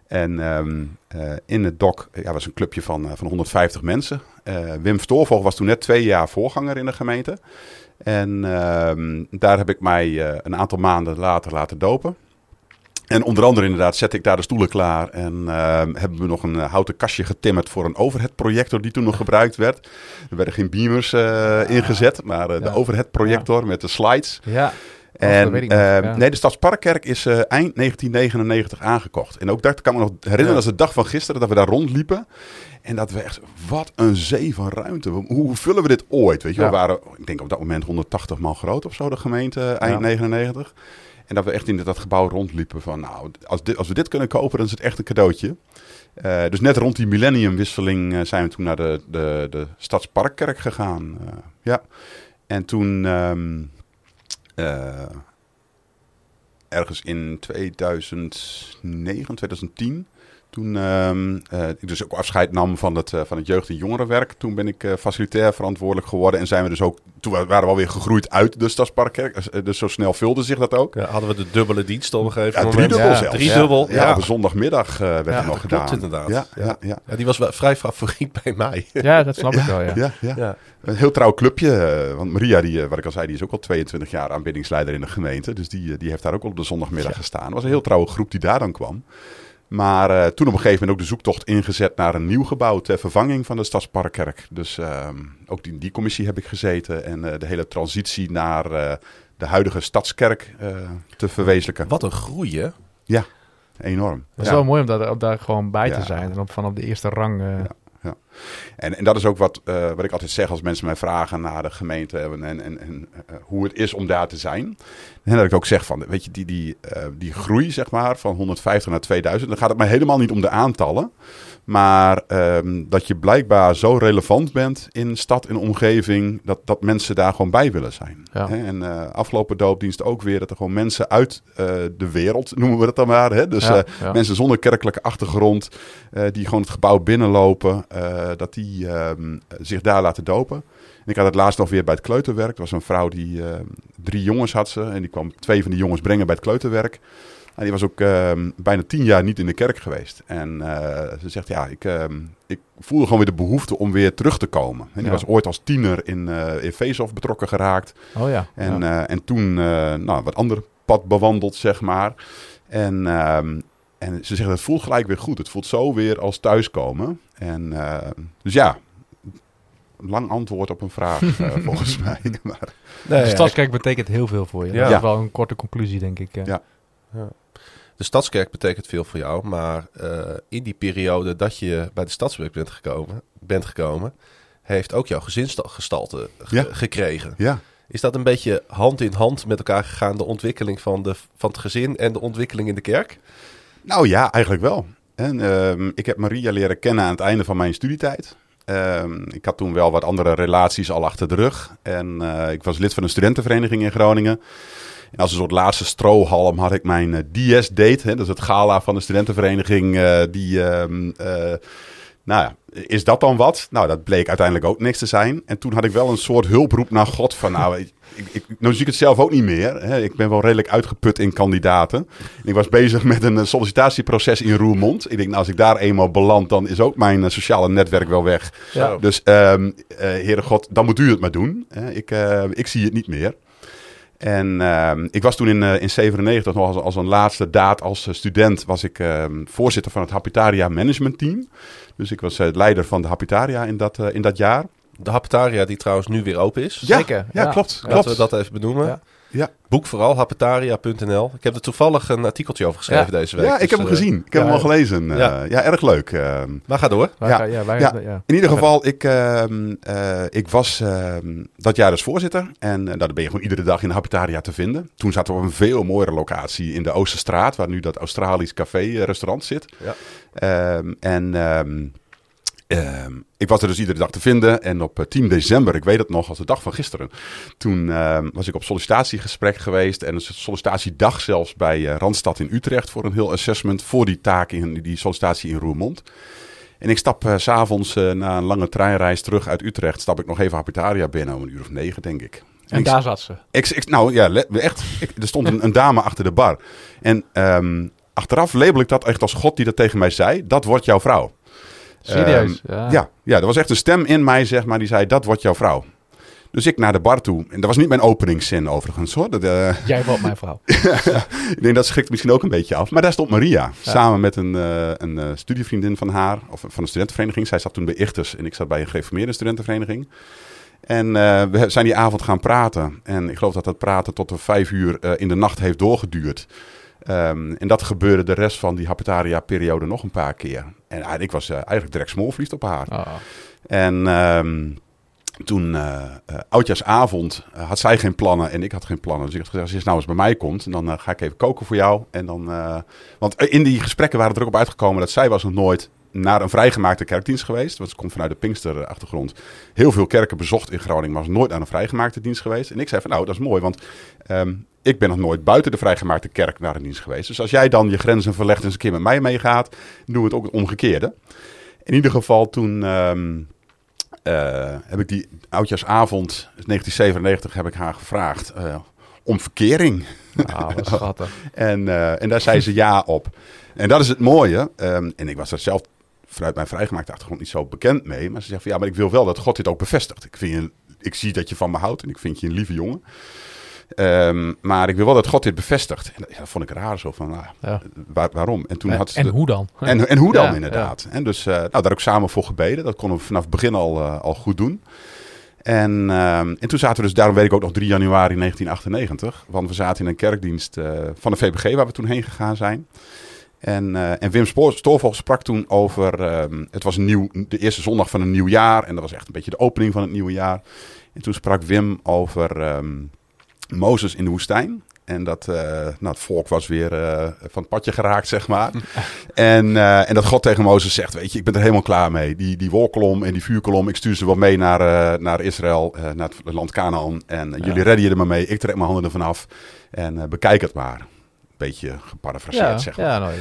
Speaker 3: En ehm, eh, in het DOK ja, was een clubje van, van 150 mensen. Eh, Wim Stoorvogel was toen net twee jaar voorganger in de gemeente. En ehm, daar heb ik mij eh, een aantal maanden later laten dopen. En onder andere inderdaad zette ik daar de stoelen klaar. En ehm, hebben we nog een eh, houten kastje getimmerd voor een overhead-projector die toen nog gebruikt werd. Er werden geen beamers eh, ingezet, maar de
Speaker 2: Ja.
Speaker 3: overhead-projector met de slides.
Speaker 2: Ja. Dat
Speaker 3: En ehm,
Speaker 2: ja.
Speaker 3: nee, de Stadsparkkerk is eh, eind 1999 aangekocht. En ook dat kan ik me nog herinneren
Speaker 1: Ja.
Speaker 3: als de dag van gisteren dat we daar rondliepen. En dat we echt, wat een zee van ruimte. Hoe, vullen we dit ooit? Weet je?
Speaker 2: Ja.
Speaker 3: we waren, ik denk op dat moment 180 man groot of zo, de gemeente, eind
Speaker 2: Ja.
Speaker 3: 99. En dat we echt in dat gebouw rondliepen van, nou, als, dit, als we dit kunnen kopen, dan is het echt een cadeautje. Eh, dus net rond die millenniumwisseling eh, zijn we toen naar de, de, de Stadsparkkerk gegaan. Ja. En toen, ehm, eh, ergens in 2009, 2010, toen ehm, eh, ik dus ook afscheid nam van het, eh, van het jeugd- en jongerenwerk. Toen ben ik eh, facilitair verantwoordelijk geworden. En zijn we dus ook, toen wa- waren we alweer gegroeid uit de Stadsparkkerk. Dus, Dus zo snel vulde zich dat ook.
Speaker 1: Ja, hadden we de dubbele dienst op een gegeven
Speaker 3: Ja,
Speaker 1: moment.
Speaker 3: driedubbel
Speaker 2: Ja,
Speaker 3: zelfs.
Speaker 1: driedubbel,
Speaker 3: Ja,
Speaker 1: ja.
Speaker 3: op een zondagmiddag eh, werd
Speaker 2: Ja,
Speaker 3: er nog
Speaker 1: dat
Speaker 3: gedaan.
Speaker 1: klopt inderdaad.
Speaker 3: Ja, ja,
Speaker 1: Ja.
Speaker 3: ja.
Speaker 1: Ja, die was wel vrij favoriet bij mij.
Speaker 2: ja, dat snap ik wel, ja.
Speaker 3: Ja, ja.
Speaker 1: Ja.
Speaker 3: Een heel trouw clubje. Want Maria, die, wat ik al zei, die is ook al 22 jaar aanbiddingsleider in de gemeente. Dus die, die heeft daar ook al op de zondagmiddag gestaan. Het was een heel trouwe groep die daar dan kwam. Maar eh, toen op een gegeven moment ook de zoektocht ingezet naar een nieuw gebouw ter vervanging van de Stadsparkkerk. Dus ehm, ook in die commissie heb ik gezeten. En eh, de hele transitie naar eh, de huidige Stadskerk eh, te verwezenlijken.
Speaker 1: Wat een groei, hè?
Speaker 3: Enorm.
Speaker 2: Het is
Speaker 3: Ja.
Speaker 2: wel mooi om daar, om daar gewoon bij te
Speaker 3: Ja.
Speaker 2: zijn. En op, van op de eerste rang. eh,
Speaker 3: En, en dat is ook wat, eh, wat ik altijd zeg als mensen mij vragen naar de gemeente en, en, en, en, hoe het is om daar te zijn. En dat ik ook zeg van, weet je, die, die, eh, die groei zeg maar van 150 naar 2000, dan gaat het mij helemaal niet om de aantallen. Maar ehm, dat je blijkbaar zo relevant bent in stad en omgeving, dat, dat mensen daar gewoon bij willen zijn.
Speaker 2: Ja.
Speaker 3: Hè? En eh, afgelopen doopdienst ook weer, dat er gewoon mensen uit eh, de wereld, noemen we dat dan maar. Hè? Dus
Speaker 2: ja, ja.
Speaker 3: Mensen zonder kerkelijke achtergrond, die gewoon het gebouw binnenlopen, dat die ehm, zich daar laten dopen. En ik had het laatst nog weer bij het kleuterwerk. Er was een vrouw die ehm, drie jongens had ze en die kwam twee van die jongens brengen bij het kleuterwerk. En die was ook ehm, bijna tien jaar niet in de kerk geweest. En eh, ze zegt, ja, ik, ehm, ik voelde gewoon weer de behoefte om weer terug te komen. En die
Speaker 2: Ja.
Speaker 3: was ooit als tiener in, eh in Veeshof betrokken geraakt.
Speaker 2: Oh ja.
Speaker 3: En,
Speaker 2: ja.
Speaker 3: eh, en toen eh, nou, wat ander pad bewandeld, zeg maar. En, ehm, en ze zegt, het voelt gelijk weer goed. Het voelt zo weer als thuiskomen. En eh, dus ja, lang antwoord op een vraag, eh, volgens mij. Maar,
Speaker 1: Nee,
Speaker 2: de
Speaker 1: ja,
Speaker 2: Stadskerk betekent heel veel voor je.
Speaker 1: Ja.
Speaker 2: Dat
Speaker 3: Ja.
Speaker 2: is wel een korte conclusie, denk ik. eh.
Speaker 3: Ja.
Speaker 1: De Stadskerk betekent veel voor jou, maar eh, in die periode dat je bij de Stadswerk bent gekomen, bent gekomen heeft ook jouw gezinsgestalte ge-
Speaker 3: Ja.
Speaker 1: gekregen.
Speaker 3: ja.
Speaker 1: Is dat een beetje hand in hand met elkaar gegaan, de ontwikkeling van, de, van het gezin en de ontwikkeling in de kerk?
Speaker 3: Nou ja, eigenlijk wel. En, ehm, ik heb Maria leren kennen aan het einde van mijn studietijd. Ehm, ik had toen wel wat andere relaties al achter de rug. En eh, ik was lid van een studentenvereniging in Groningen. En als een soort laatste strohalm had ik mijn eh, DS-date. Dat is het gala van de studentenvereniging. eh, die, ehm, eh, nou ja, is dat dan wat? Nou, dat bleek uiteindelijk ook niks te zijn. En toen had ik wel een soort hulproep naar God van... nou, ik, ik, nou zie ik het zelf ook niet meer. Hè. Ik ben wel redelijk uitgeput in kandidaten. En ik was bezig met een eh, sollicitatieproces in Roermond. Ik denk, nou, als ik daar eenmaal beland... dan is ook mijn eh, sociale netwerk wel weg. Dus, ehm eh Heere God, dan moet u het maar doen. Hè. Ik, eh, ik zie het niet meer. En ehm, ik was toen in, eh in 97 nog als, als een laatste daad als student... was ik ehm, voorzitter van het Hapitaria Management Team. Dus ik was leider van de Hapitaria in dat, in dat jaar.
Speaker 1: De Haptaria die trouwens nu weer open is.
Speaker 3: Ja,
Speaker 2: Zeker,
Speaker 3: Ja,
Speaker 2: ja.
Speaker 3: klopt.
Speaker 1: Laten
Speaker 3: klopt.
Speaker 1: we dat even benoemen.
Speaker 2: Ja.
Speaker 3: Ja.
Speaker 1: Boek vooral, hapetaria.nl. Ik heb er toevallig een artikeltje over geschreven
Speaker 2: Ja.
Speaker 1: deze week.
Speaker 3: Ja, ik
Speaker 1: dus,
Speaker 3: heb hem
Speaker 1: eh,
Speaker 3: gezien. Ik heb hem al gelezen. Eh,
Speaker 1: ja.
Speaker 3: ja. erg leuk. Ehm,
Speaker 1: Maar ga door.
Speaker 3: Ja.
Speaker 2: ja, wij,
Speaker 3: Ja.
Speaker 2: ja.
Speaker 3: In ieder geval, ik, ehm, eh, ik was ehm, dat jaar dus voorzitter. En uh, nou, dan ben je gewoon iedere dag in de Habitaria te vinden. Toen zaten we op een veel mooiere locatie in de Oosterstraat, waar nu dat Australisch café-restaurant zit.
Speaker 1: Ja.
Speaker 3: Ehm, en ehm, ehm, ik was er dus iedere dag te vinden. En op eh, 10 december, ik weet het nog als de dag van gisteren, toen ehm, was ik op sollicitatiegesprek geweest. En een sollicitatiedag zelfs bij eh, Randstad in Utrecht voor een heel assessment voor die taak in die sollicitatie in Roermond. En ik stap s s'avonds uh, na een lange treinreis terug uit Utrecht, stap ik nog even Habitaria binnen om een uur of negen, denk ik.
Speaker 2: En daar zat ze.
Speaker 3: Ik, ik, nou ja, echt. Ik, er stond een, een, dame achter de bar. En um, achteraf label ik dat echt als God die dat tegen mij zei. Dat wordt jouw vrouw.
Speaker 2: Serieus?
Speaker 3: Um, ja. ja. Ja, er was echt een stem in mij, zeg maar, die zei: Dat wordt jouw vrouw. Dus ik naar de bar toe. En dat was niet mijn openingszin overigens hoor. Dat, uh...
Speaker 2: Jij wordt mijn vrouw.
Speaker 3: ik denk dat schrikt misschien ook een beetje af. Maar daar stond Maria. Ja. Samen met een, uh, een uh, studievriendin van haar. Of van een studentenvereniging. Zij zat toen bij Ichters. En ik zat bij een gereformeerde studentenvereniging. En we zijn die avond gaan praten. En ik geloof dat dat praten tot de vijf uur in de nacht heeft doorgeduurd. Um, en dat gebeurde de rest van die Hapetaria-periode nog een paar keer. En uh, ik was eigenlijk direct smoorverliefd op haar.
Speaker 2: Oh.
Speaker 3: En um, toen uh, oudjaarsavond had zij geen plannen en ik had geen plannen. Dus ik had gezegd, als je nou eens bij mij komt, dan uh, ga ik even koken voor jou. En dan, uh, want in die gesprekken waren er ook op uitgekomen dat zij was nog nooit naar een vrijgemaakte kerkdienst geweest. Want ze komt vanuit de Pinkster-achtergrond. Heel veel kerken bezocht in Groningen, maar was nooit aan een vrijgemaakte dienst geweest. En ik zei van, nou, dat is mooi, want um, ik ben nog nooit buiten de vrijgemaakte kerk naar een dienst geweest. Dus als jij dan je grenzen verlegt en eens een keer met mij meegaat, doen we het ook het omgekeerde. In ieder geval toen... Um, uh, heb ik die oudjaarsavond, 1997, heb ik haar gevraagd uh, om verkering.
Speaker 2: Ah, wat schattig.
Speaker 3: en, uh, en daar zei ze ja op. En dat is het mooie. Um, en ik was er zelf vanuit mijn vrijgemaakte achtergrond niet zo bekend mee. Maar ze zegt van ja, maar ik wil wel dat God dit ook bevestigt. Ik, vind je, ik zie dat je van me houdt en ik vind je een lieve jongen. Um, maar ik wil wel dat God dit bevestigt. En dat, ja, dat vond ik raar zo van, nou,
Speaker 2: ja.
Speaker 3: waar, waarom? En, toen
Speaker 2: en,
Speaker 3: had ze
Speaker 2: en
Speaker 3: de,
Speaker 2: hoe dan?
Speaker 3: En, en hoe dan
Speaker 2: Ja,
Speaker 3: inderdaad. En dus uh, nou, daar ook samen voor gebeden. Dat konden we vanaf het begin al, uh, al goed doen. En, um, en toen zaten we dus, daarom weet ik ook nog 3 januari 1998. Want we zaten in een kerkdienst uh, van de VPG waar we toen heen gegaan zijn. En, uh, en Wim Stoorvogel sprak toen over, um, het was nieuw, de eerste zondag van een nieuw jaar. En dat was echt een beetje de opening van het nieuwe jaar. En toen sprak Wim over um, Mozes in de woestijn. En dat uh, nou, het volk was weer uh, van het padje geraakt, zeg maar. en, uh, en dat God tegen Mozes zegt, weet je, ik ben er helemaal klaar mee. Die, die wolkolom en die vuurkolom, ik stuur ze wel mee naar, naar Israël, naar het land Canaan. En ja. jullie redden je er maar mee, ik trek mijn handen ervan af. En bekijk het maar. Beetje geparafraseerd,
Speaker 2: ja,
Speaker 3: zeg maar.
Speaker 2: Ja, nou,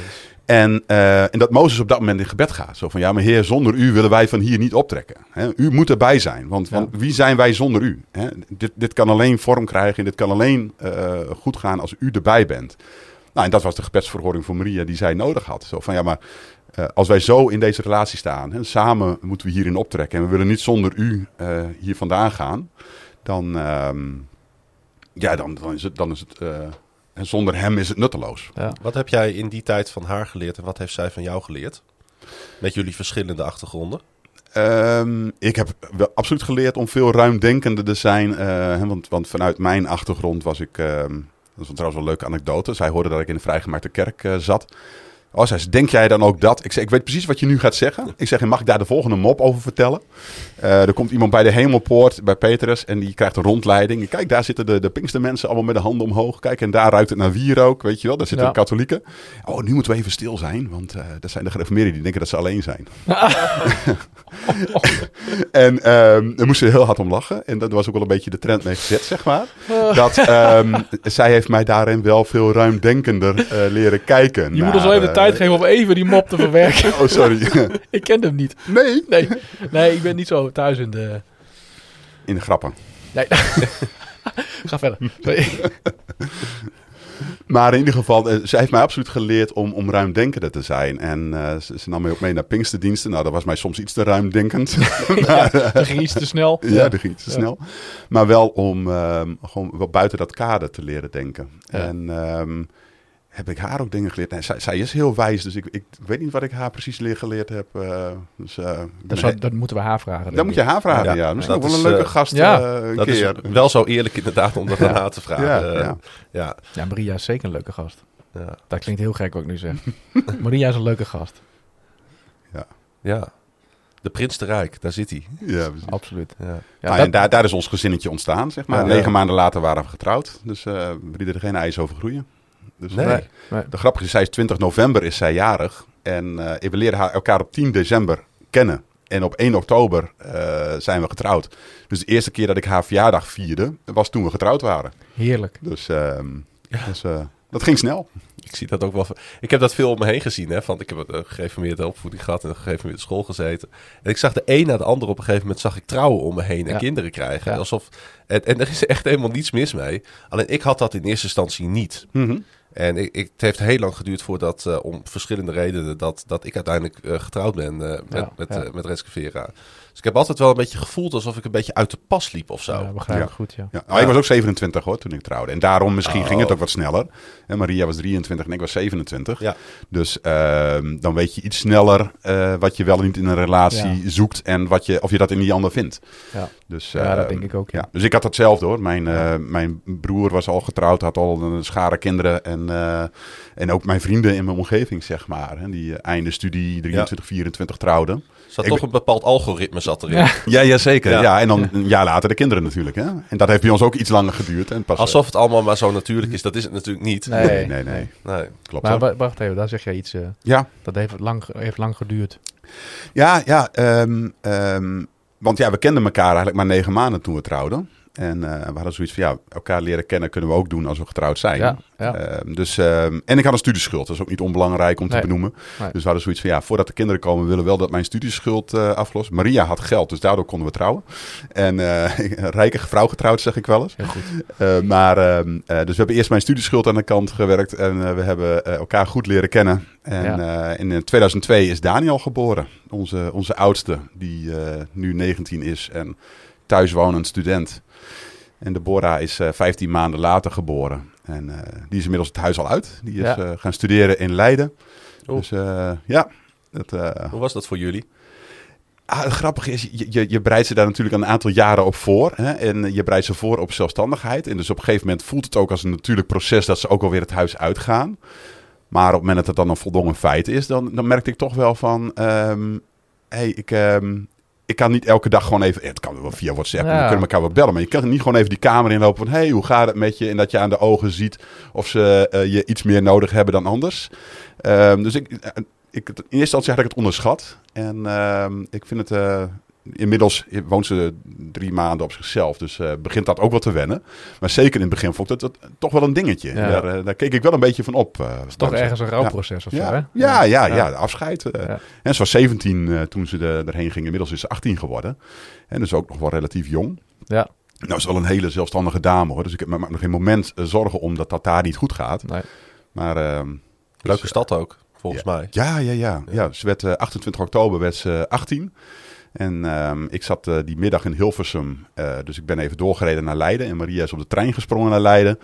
Speaker 3: en, uh, en dat Mozes op dat moment in gebed gaat. Zo van, ja, maar heer, zonder u willen wij van hier niet optrekken. Hè? U moet erbij zijn, want, ja. want, wie zijn wij zonder u? Hè? Dit, dit kan alleen vorm krijgen, dit kan alleen uh, goed gaan als u erbij bent. Nou, en dat was de gebedsverhoring voor Maria die zij nodig had. Zo van, ja, maar uh, als wij zo in deze relatie staan, hè, samen moeten we hierin optrekken. En we willen niet zonder u hier vandaan gaan. Dan, ja, dan, dan is het... Dan is het en zonder hem is het nutteloos.
Speaker 1: Ja. Wat heb jij in die tijd van haar geleerd en wat heeft zij van jou geleerd? Met jullie verschillende achtergronden?
Speaker 3: Um, ik heb wel absoluut geleerd om veel ruimdenkender te zijn. Uh, want, want, vanuit mijn achtergrond was ik. Uh, dat is trouwens wel een leuke anekdote. Zij hoorde dat ik in de vrijgemaakte kerk uh, zat. Oh, zei ze, denk jij dan ook dat? Ik zeg, ik weet precies wat je nu gaat zeggen. Ik zeg, mag ik daar de volgende mop over vertellen? Uh, er komt iemand bij de hemelpoort, bij Petrus, en die krijgt een rondleiding. Kijk, daar zitten de, de Pinkstermensen allemaal met de handen omhoog. Kijk, en daar ruikt het naar wierook, weet je wel. Daar zitten
Speaker 2: Ja.
Speaker 3: de katholieken. Oh, nu moeten we even stil zijn, want uh, dat zijn de gereformeerden die denken dat ze alleen zijn. en um, daar moesten ze heel hard om lachen. En dat was ook wel een beetje de trend mee gezet, zeg maar. Dat um, zij heeft mij daarin wel veel ruimdenkender uh, leren kijken.
Speaker 2: Je moet ons wel even de
Speaker 3: eh,
Speaker 2: tijd geven om even die mop te verwerken.
Speaker 3: Oh, sorry.
Speaker 2: ik ken hem niet.
Speaker 3: nee,
Speaker 2: Nee, nee, ik ben niet zo thuis in de...
Speaker 3: in de grappen.
Speaker 2: Nee. Ga verder.
Speaker 3: Maar in ieder geval, eh, zij heeft mij absoluut geleerd om, om ruimdenkender te zijn. En eh, ze, ze nam mij ook mee naar Pinksterdiensten. Nou, dat was mij soms iets te ruimdenkend. maar, eh,
Speaker 2: Dat ging iets te snel.
Speaker 3: ja, dat ging iets te
Speaker 2: Ja.
Speaker 3: snel. Maar wel om ehm, gewoon wel buiten dat kader te leren denken.
Speaker 2: Ja.
Speaker 3: En, ehm, heb ik haar ook dingen geleerd? Nee, zij, zij is heel wijs, dus ik, ik weet niet wat ik haar precies leer geleerd heb. eh, dus, eh,
Speaker 2: Dat, zou- dat moeten we haar vragen.
Speaker 3: dan moet je haar vragen, ja.
Speaker 1: Ja,
Speaker 3: Misschien ook
Speaker 1: dat
Speaker 3: wel een leuke
Speaker 1: eh,
Speaker 3: gast
Speaker 2: ja,
Speaker 3: eh, een
Speaker 1: Dat is wel zo eerlijk inderdaad om dat aan haar te vragen.
Speaker 3: Ja, ja.
Speaker 1: ja,
Speaker 2: Ja, Maria is zeker een leuke gast.
Speaker 1: ja,
Speaker 2: Dat klinkt heel gek wat ik nu zeg. Maria is een leuke gast.
Speaker 1: ja. De prins te Rijk, daar zit hij.
Speaker 3: Ja, precies.
Speaker 2: Absoluut.
Speaker 1: Ja.
Speaker 2: Ja,
Speaker 3: Nou,
Speaker 2: dat-
Speaker 3: en daar, daar is ons gezinnetje ontstaan, zeg maar.
Speaker 1: Ja.
Speaker 3: Negen
Speaker 1: Ja.
Speaker 3: maanden later waren we getrouwd. Dus eh we lieten er geen ijs over groeien. Dus,
Speaker 1: Nee.
Speaker 2: nee.
Speaker 3: De grappige is, zij is 20 november is zij jarig. En eh, we leren haar, elkaar op 10 december kennen. En op 1 oktober eh, zijn we getrouwd. Dus de eerste keer dat ik haar verjaardag vierde, was toen we getrouwd waren.
Speaker 2: Heerlijk.
Speaker 3: Dus, ehm, dus, eh, dat ging snel.
Speaker 1: Ik zie dat ook wel. Ik heb dat veel om me heen gezien. Hè, van, ik heb een gereformeerde opvoeding gehad en een gereformeerde school gezeten. En ik zag de een na de ander op een gegeven moment zag ik trouwen om me heen en
Speaker 2: Ja.
Speaker 1: kinderen krijgen.
Speaker 2: Ja.
Speaker 1: Alsof, en, en er is echt helemaal niets mis mee. Alleen ik had dat in eerste instantie niet. En ik, ik, het heeft heel lang geduurd voordat, eh, om verschillende redenen, dat, dat ik uiteindelijk eh, getrouwd ben eh, met,
Speaker 2: Ja,
Speaker 1: met,
Speaker 2: ja.
Speaker 1: met Renske Vera. Dus ik heb altijd wel een beetje gevoeld alsof ik een beetje uit de pas liep of zo.
Speaker 2: Ja, begrijp
Speaker 3: Ja.
Speaker 2: ik goed, ja.
Speaker 3: Ja. Nou, ik was ook 27 hoor, toen ik trouwde. En daarom misschien
Speaker 1: Oh.
Speaker 3: ging het ook wat sneller. En Maria was 23 en ik was 27.
Speaker 1: Ja.
Speaker 3: Dus ehm, dan weet je iets sneller eh, wat je wel en niet in een relatie
Speaker 2: Ja.
Speaker 3: zoekt. En wat je, of je dat in die ander vindt.
Speaker 2: Ja.
Speaker 3: Dus,
Speaker 2: Ja, dat
Speaker 3: ehm,
Speaker 2: denk ik ook, ja.
Speaker 3: Ja. Dus ik had hetzelfde hoor. Mijn, eh, mijn broer was al getrouwd, had al een schare kinderen. En, eh, en ook mijn vrienden in mijn omgeving, zeg maar. Hè, die einde studie 23, 24 trouwden.
Speaker 1: Zat
Speaker 3: Ik
Speaker 1: toch een bepaald algoritme zat erin.
Speaker 2: Ja.
Speaker 3: Ja, ja zeker.
Speaker 1: Ja.
Speaker 3: Ja. en dan een jaar later de kinderen natuurlijk. Hè? En dat heeft bij ons ook iets langer geduurd. En pas,
Speaker 1: Alsof het allemaal maar zo natuurlijk is. Dat is het natuurlijk niet.
Speaker 2: Nee.
Speaker 3: Nee, nee, nee.
Speaker 1: Nee.
Speaker 3: Klopt.
Speaker 2: Maar
Speaker 3: hoor.
Speaker 2: wacht even, daar zeg jij iets. eh,
Speaker 3: ja,
Speaker 2: dat heeft lang, heeft lang geduurd.
Speaker 3: ja, ja. ehm, ehm, want ja, we kenden elkaar eigenlijk maar negen maanden toen we trouwden. En eh, we hadden zoiets van, ja, elkaar leren kennen kunnen we ook doen als we getrouwd zijn.
Speaker 2: Ja, ja.
Speaker 3: Ehm, dus, ehm, en ik had een studieschuld, dat is ook niet onbelangrijk om
Speaker 2: Nee.
Speaker 3: te benoemen.
Speaker 2: Nee.
Speaker 3: Dus we hadden zoiets van, ja, voordat de kinderen komen, we willen wel dat mijn studieschuld eh aflost. Maria had geld, dus daardoor konden we trouwen. En eh, een rijke vrouw getrouwd, zeg ik wel eens.
Speaker 2: Heel goed.
Speaker 3: Eh, maar, ehm, eh, dus we hebben eerst mijn studieschuld aan de kant gewerkt en eh, we hebben eh, elkaar goed leren kennen. En eh, in eh, 2002 is Daniel geboren, onze, onze oudste, die eh, nu 19 is en thuiswonend student. En Deborah is eh 15 maanden later geboren. En eh, die is inmiddels het huis al uit. Die is
Speaker 2: Ja.
Speaker 3: eh, gaan studeren in Leiden.
Speaker 1: Oeh.
Speaker 3: Dus eh, ja, dat, eh,
Speaker 1: Hoe was dat voor jullie?
Speaker 3: Ah, het grappige is, je, je, je bereidt ze daar natuurlijk een aantal jaren op voor. Hè? En je bereidt ze voor op zelfstandigheid. En dus op een gegeven moment voelt het ook als een natuurlijk proces dat ze ook alweer het huis uitgaan. Maar op het moment dat het dan een voldongen feit is, dan, dan merkte ik toch wel van... ehm, hey, ik, ehm, ik kan niet elke dag gewoon even... Het kan wel via WhatsApp, en we kunnen elkaar wel bellen. Maar je kan niet gewoon even die kamer inlopen van... hey, hoe gaat het met je? En dat je aan de ogen ziet of ze eh, je iets meer nodig hebben dan anders. Ehm, dus ik, eh, ik, in eerste instantie had ik het onderschat. En ehm, ik vind het... inmiddels woont ze drie maanden op zichzelf. Dus eh, begint dat ook wel te wennen. Maar zeker in het begin vond ik het, het toch wel een dingetje.
Speaker 2: Ja.
Speaker 3: Daar, eh, daar keek ik wel een beetje van op. eh,
Speaker 2: Het is toch ergens een rouwproces of zo,
Speaker 3: Ja.
Speaker 2: hè?
Speaker 3: Ja, ja, ja, de afscheid.
Speaker 2: Ja.
Speaker 3: En ze was 17 eh, toen ze er- erheen ging. Inmiddels is ze 18 geworden. En dus ook nog wel relatief jong.
Speaker 2: Ja,
Speaker 3: Nou, is wel een hele zelfstandige dame hoor. Dus ik heb me nog geen moment zorgen om dat dat daar niet goed gaat.
Speaker 2: nee.
Speaker 3: Maar ehm,
Speaker 1: Leuke
Speaker 3: dus,
Speaker 1: stad ook, volgens mij.
Speaker 3: ja, ja, ja, ja. Ze werd eh, 28 oktober werd ze 18. En ehm, ik zat eh, die middag in Hilversum. eh, dus ik ben even doorgereden naar Leiden. En Maria is op de trein gesprongen naar Leiden.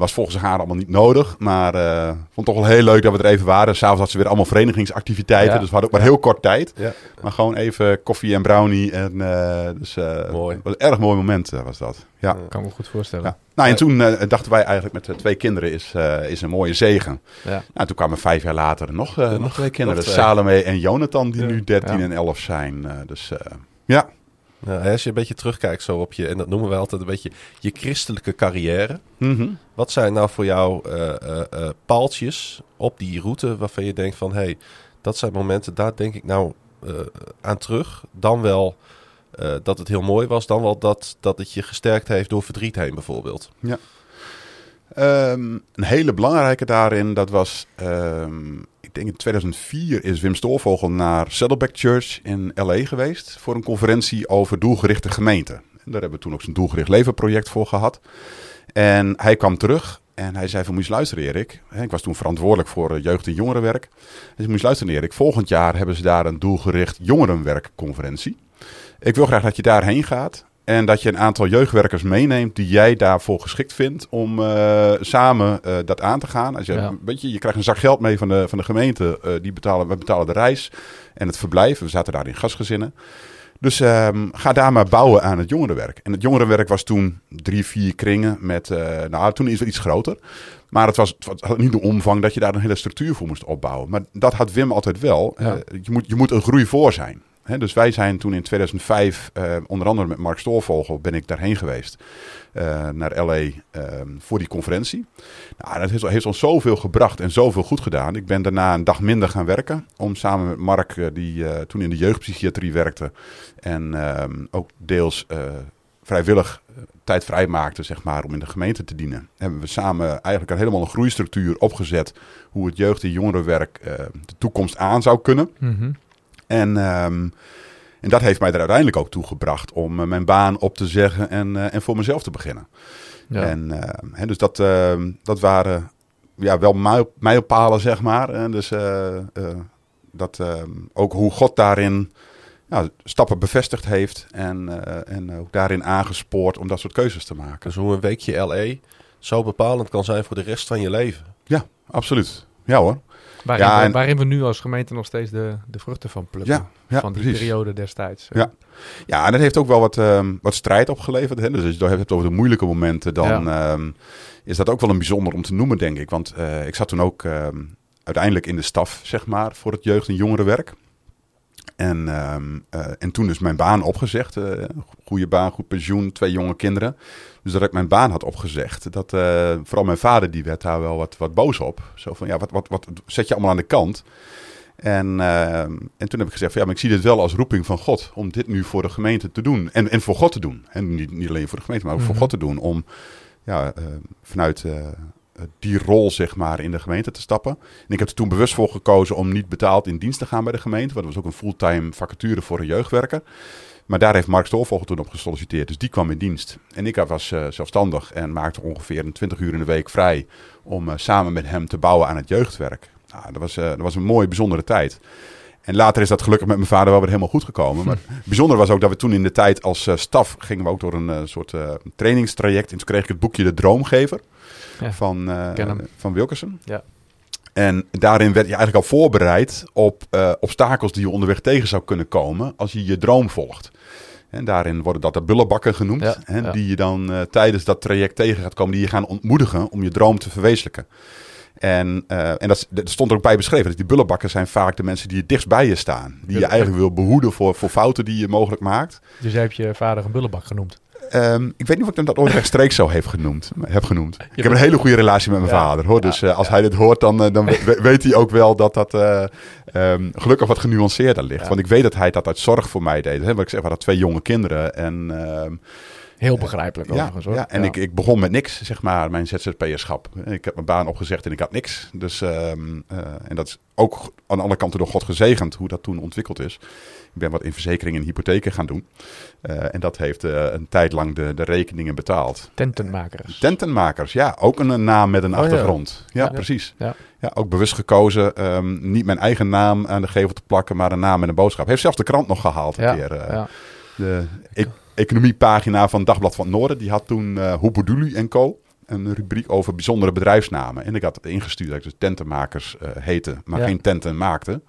Speaker 3: Was volgens haar allemaal niet nodig. Maar eh vond het toch wel heel leuk dat we er even waren. S'avonds had ze weer allemaal verenigingsactiviteiten.
Speaker 2: Ja.
Speaker 3: Dus we hadden ook maar heel kort tijd.
Speaker 1: Ja.
Speaker 3: Maar gewoon even koffie en brownie. En, eh, dus, eh,
Speaker 1: Mooi.
Speaker 3: was een erg mooi moment was dat. Ja.
Speaker 2: Kan ik me goed voorstellen.
Speaker 3: Ja. Nou, en toen dachten wij eigenlijk met de twee kinderen is, eh, is een mooie zegen.
Speaker 2: Ja.
Speaker 3: Nou, toen kwamen vijf jaar later nog, nog twee kinderen.
Speaker 1: twee.
Speaker 3: Salome en Jonathan, die
Speaker 1: Ja.
Speaker 3: nu 13
Speaker 2: Ja.
Speaker 3: en 11 zijn. Eh, dus eh, ja.
Speaker 1: Ja, als je een beetje terugkijkt zo op je, en dat noemen wij altijd een beetje je christelijke carrière.
Speaker 3: Mhm.
Speaker 1: Wat zijn nou voor jou eh, eh, eh, paaltjes op die route waarvan je denkt van... hé, hey, dat zijn momenten, daar denk ik nou aan terug. Dan wel dat het heel mooi was, dan wel dat, dat het je gesterkt heeft door verdriet heen bijvoorbeeld.
Speaker 3: Ehm, een hele belangrijke daarin, dat was, ehm, ik denk in 2004 is Wim Stoorvogel naar Saddleback Church in LA geweest voor een conferentie over doelgerichte gemeenten. En daar hebben we toen ook zo'n doelgericht leven project voor gehad. En hij kwam terug en hij zei van, moet luisteren Erik. Ik was toen verantwoordelijk voor eh, jeugd- en jongerenwerk. Hij zei, moet je luisteren Erik, volgend jaar hebben ze daar een doelgericht jongerenwerkconferentie. Ik wil graag dat je daarheen gaat. En dat je een aantal jeugdwerkers meeneemt die jij daarvoor geschikt vindt om eh, samen eh, dat aan te gaan. Als je,
Speaker 2: Ja.
Speaker 3: weet je, je krijgt een zak geld mee van de, van de gemeente. eh, die betalen, we betalen de reis en het verblijf. We zaten daar in gastgezinnen. Dus ehm, ga daar maar bouwen aan het jongerenwerk. En het jongerenwerk was toen drie, vier kringen met, nou toen is het iets groter. Maar het, was, het had niet de omvang dat je daar een hele structuur voor moest opbouwen. Maar dat had Wim altijd wel.
Speaker 2: Ja.
Speaker 3: Je, moet, je moet een groei voor zijn. Dus wij zijn toen in 2005, eh, onder andere met Mark Stoorvogel, ben ik daarheen geweest. eh, naar LA ehm, voor die conferentie. Nou, dat heeft, ons zoveel gebracht en zoveel goed gedaan. Ik ben daarna een dag minder gaan werken. Om samen met Mark, eh, die toen in de jeugdpsychiatrie werkte. En ehm, ook deels vrijwillig tijd vrij maakte, zeg maar, om in de gemeente te dienen. Hebben we samen eigenlijk een helemaal een groeistructuur opgezet. Hoe het jeugd- en jongerenwerk de toekomst aan zou kunnen.
Speaker 2: Mhm.
Speaker 3: En, ehm, en dat heeft mij er uiteindelijk ook toe gebracht om eh, mijn baan op te zeggen en, eh, en voor mezelf te beginnen.
Speaker 2: Ja.
Speaker 3: En ehm, hè, dus dat, ehm, dat waren ja, wel mijl- mijlpalen, zeg maar. En dus eh, dat ook hoe God daarin ja, stappen bevestigd heeft en, en ook daarin aangespoord om dat soort keuzes te maken.
Speaker 1: Dus hoe een weekje LA zo bepalend kan zijn voor de rest van je leven.
Speaker 3: Ja, absoluut. Ja hoor.
Speaker 2: Waarin,
Speaker 3: Ja, en-
Speaker 2: waarin we nu als gemeente nog steeds de, de vruchten van plukken.
Speaker 3: Ja, ja
Speaker 2: van die
Speaker 3: precies.
Speaker 2: periode destijds.
Speaker 3: Ja. Ja, en dat heeft ook wel wat, ehm, wat strijd opgeleverd. Hè? Dus als je het hebt over de moeilijke momenten, dan ehm, is dat ook wel een bijzonder om te noemen, denk ik. Want eh, ik zat toen ook ehm, uiteindelijk in de staf, zeg maar, voor het jeugd- en jongerenwerk. En, ehm, eh, en toen dus mijn baan opgezegd. eh, goede baan, goed pensioen, twee jonge kinderen. Dus dat ik mijn baan had opgezegd. Dat, eh, vooral mijn vader die werd daar wel wat, wat boos op. Zo van, ja, wat, wat, wat zet je allemaal aan de kant? En, ehm, en toen heb ik gezegd, van, ja, maar ik zie dit wel als roeping van God. Om dit nu voor de gemeente te doen. En, en voor God te doen. En niet, niet alleen voor de gemeente, maar ook voor
Speaker 2: Mhm.
Speaker 3: God te doen. Om ja, vanuit die rol, zeg maar, in de gemeente te stappen. En ik heb er toen bewust voor gekozen om niet betaald in dienst te gaan bij de gemeente. Want dat was ook een fulltime vacature voor een jeugdwerker. Maar daar heeft Mark Stoorvogel toen op gesolliciteerd. Dus die kwam in dienst. En ik was eh, zelfstandig en maakte ongeveer een 20 uur in de week vrij om eh, samen met hem te bouwen aan het jeugdwerk. Nou, dat, was, eh, dat was een mooie, bijzondere tijd. En later is dat gelukkig met mijn vader wel weer helemaal goed gekomen. Maar bijzonder was ook dat we toen in de tijd als eh, staf gingen we ook door een eh, soort eh, trainingstraject. En toen kreeg ik het boekje De Droomgever
Speaker 2: Ja,
Speaker 3: van, van Wilkerson.
Speaker 2: Ja.
Speaker 3: En daarin werd je eigenlijk al voorbereid op obstakels die je onderweg tegen zou kunnen komen als je je droom volgt. En daarin worden dat de bullenbakken genoemd.
Speaker 2: Ja,
Speaker 3: hè. Die je dan tijdens dat traject tegen gaat komen. Die je gaan ontmoedigen om je droom te verwezenlijken. En, eh, en dat, dat stond er ook bij beschreven. Dat die bullenbakken zijn vaak de mensen die het dichtst bij je staan. Die je eigenlijk wil behoeden voor, voor fouten die je mogelijk maakt.
Speaker 2: Dus jij hebt je vader een bullebak genoemd.
Speaker 3: Ehm, ik weet niet of ik hem dat ooit rechtstreeks zo heb genoemd. Heb genoemd. Ik heb een hele goede relatie met mijn
Speaker 2: Ja.
Speaker 3: vader. Hoor. Dus eh, als hij dit hoort, dan, eh, dan we- weet hij ook wel dat dat eh, ehm, gelukkig wat genuanceerder ligt. Want ik weet dat hij dat uit zorg voor mij deed. Hè? Wat ik zeg, we hadden twee jonge kinderen. En, ehm,
Speaker 2: Heel begrijpelijk overigens hoor.
Speaker 3: ja, en Ik, ik begon met niks, zeg maar, mijn ZZP'erschap. Ik heb mijn baan opgezegd en ik had niks. Dus, ehm, eh, en dat is ook aan de andere kant door God gezegend hoe dat toen ontwikkeld is. Ik ben wat in verzekeringen en hypotheken gaan doen. Eh, en dat heeft eh, een tijd lang de, de rekeningen betaald.
Speaker 2: Tentenmakers.
Speaker 3: Tentenmakers, ja, ook een, een naam met een
Speaker 1: Oh,
Speaker 3: achtergrond. Ja,
Speaker 2: Ja.
Speaker 3: precies.
Speaker 2: Ja.
Speaker 3: Ja, ook bewust gekozen. ehm, niet mijn eigen naam aan de gevel te plakken, maar een naam en een boodschap. Heeft zelfs de krant nog gehaald een
Speaker 2: ja,
Speaker 3: keer.
Speaker 2: ja.
Speaker 3: de e- economiepagina van Dagblad van het Noorden. Die had toen eh Hoeperdulu en Co. Een rubriek over bijzondere bedrijfsnamen. En ik had het ingestuurd dat ik dus tentenmakers eh heette, maar
Speaker 2: Ja.
Speaker 3: geen tenten maakte.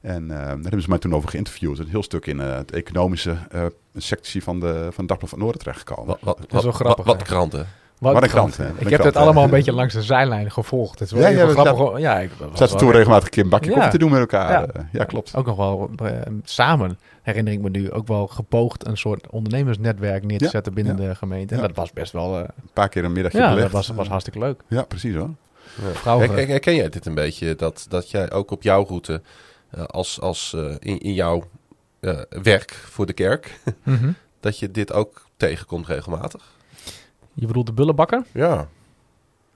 Speaker 3: En eh, daar hebben ze mij toen over geïnterviewd. Een heel stuk in het economische eh, sectie van, de, van Dagblad van Noorden terechtgekomen.
Speaker 1: Wat, wat,
Speaker 2: is wel
Speaker 1: wat-
Speaker 2: grappig,
Speaker 1: Wat, kranten.
Speaker 3: Wat een krant, hè? Wat
Speaker 2: Ik heb
Speaker 3: krant,
Speaker 2: het
Speaker 3: hè?
Speaker 2: allemaal een beetje langs de zijlijn gevolgd. Het is wel
Speaker 3: Ja,
Speaker 2: even
Speaker 3: ja, we
Speaker 2: grappig.
Speaker 3: zaten-.
Speaker 2: Ja, ik was
Speaker 3: Zaten toen regelmatig een keer een bakje
Speaker 2: Ja.
Speaker 3: koffie te doen met elkaar.
Speaker 2: Ja.
Speaker 3: Klopt.
Speaker 2: Ook nog wel samen, herinner ik me nu, ook wel gepoogd een soort ondernemersnetwerk neer te
Speaker 3: Ja,
Speaker 2: zetten binnen
Speaker 3: ja.
Speaker 2: de gemeente. En
Speaker 3: Ja.
Speaker 2: dat was best wel, eh,
Speaker 3: Een paar keer een middagje
Speaker 2: ja, dat was, was hartstikke leuk.
Speaker 3: Ja, precies hoor.
Speaker 1: Her- Herken jij dit een beetje? Dat, dat jij ook op jouw route, eh, als, als eh, in, in jouw eh, werk voor de kerk,
Speaker 2: Mhm.
Speaker 1: dat je dit ook tegenkomt regelmatig?
Speaker 2: Je bedoelt de bullenbakker?
Speaker 1: Ja,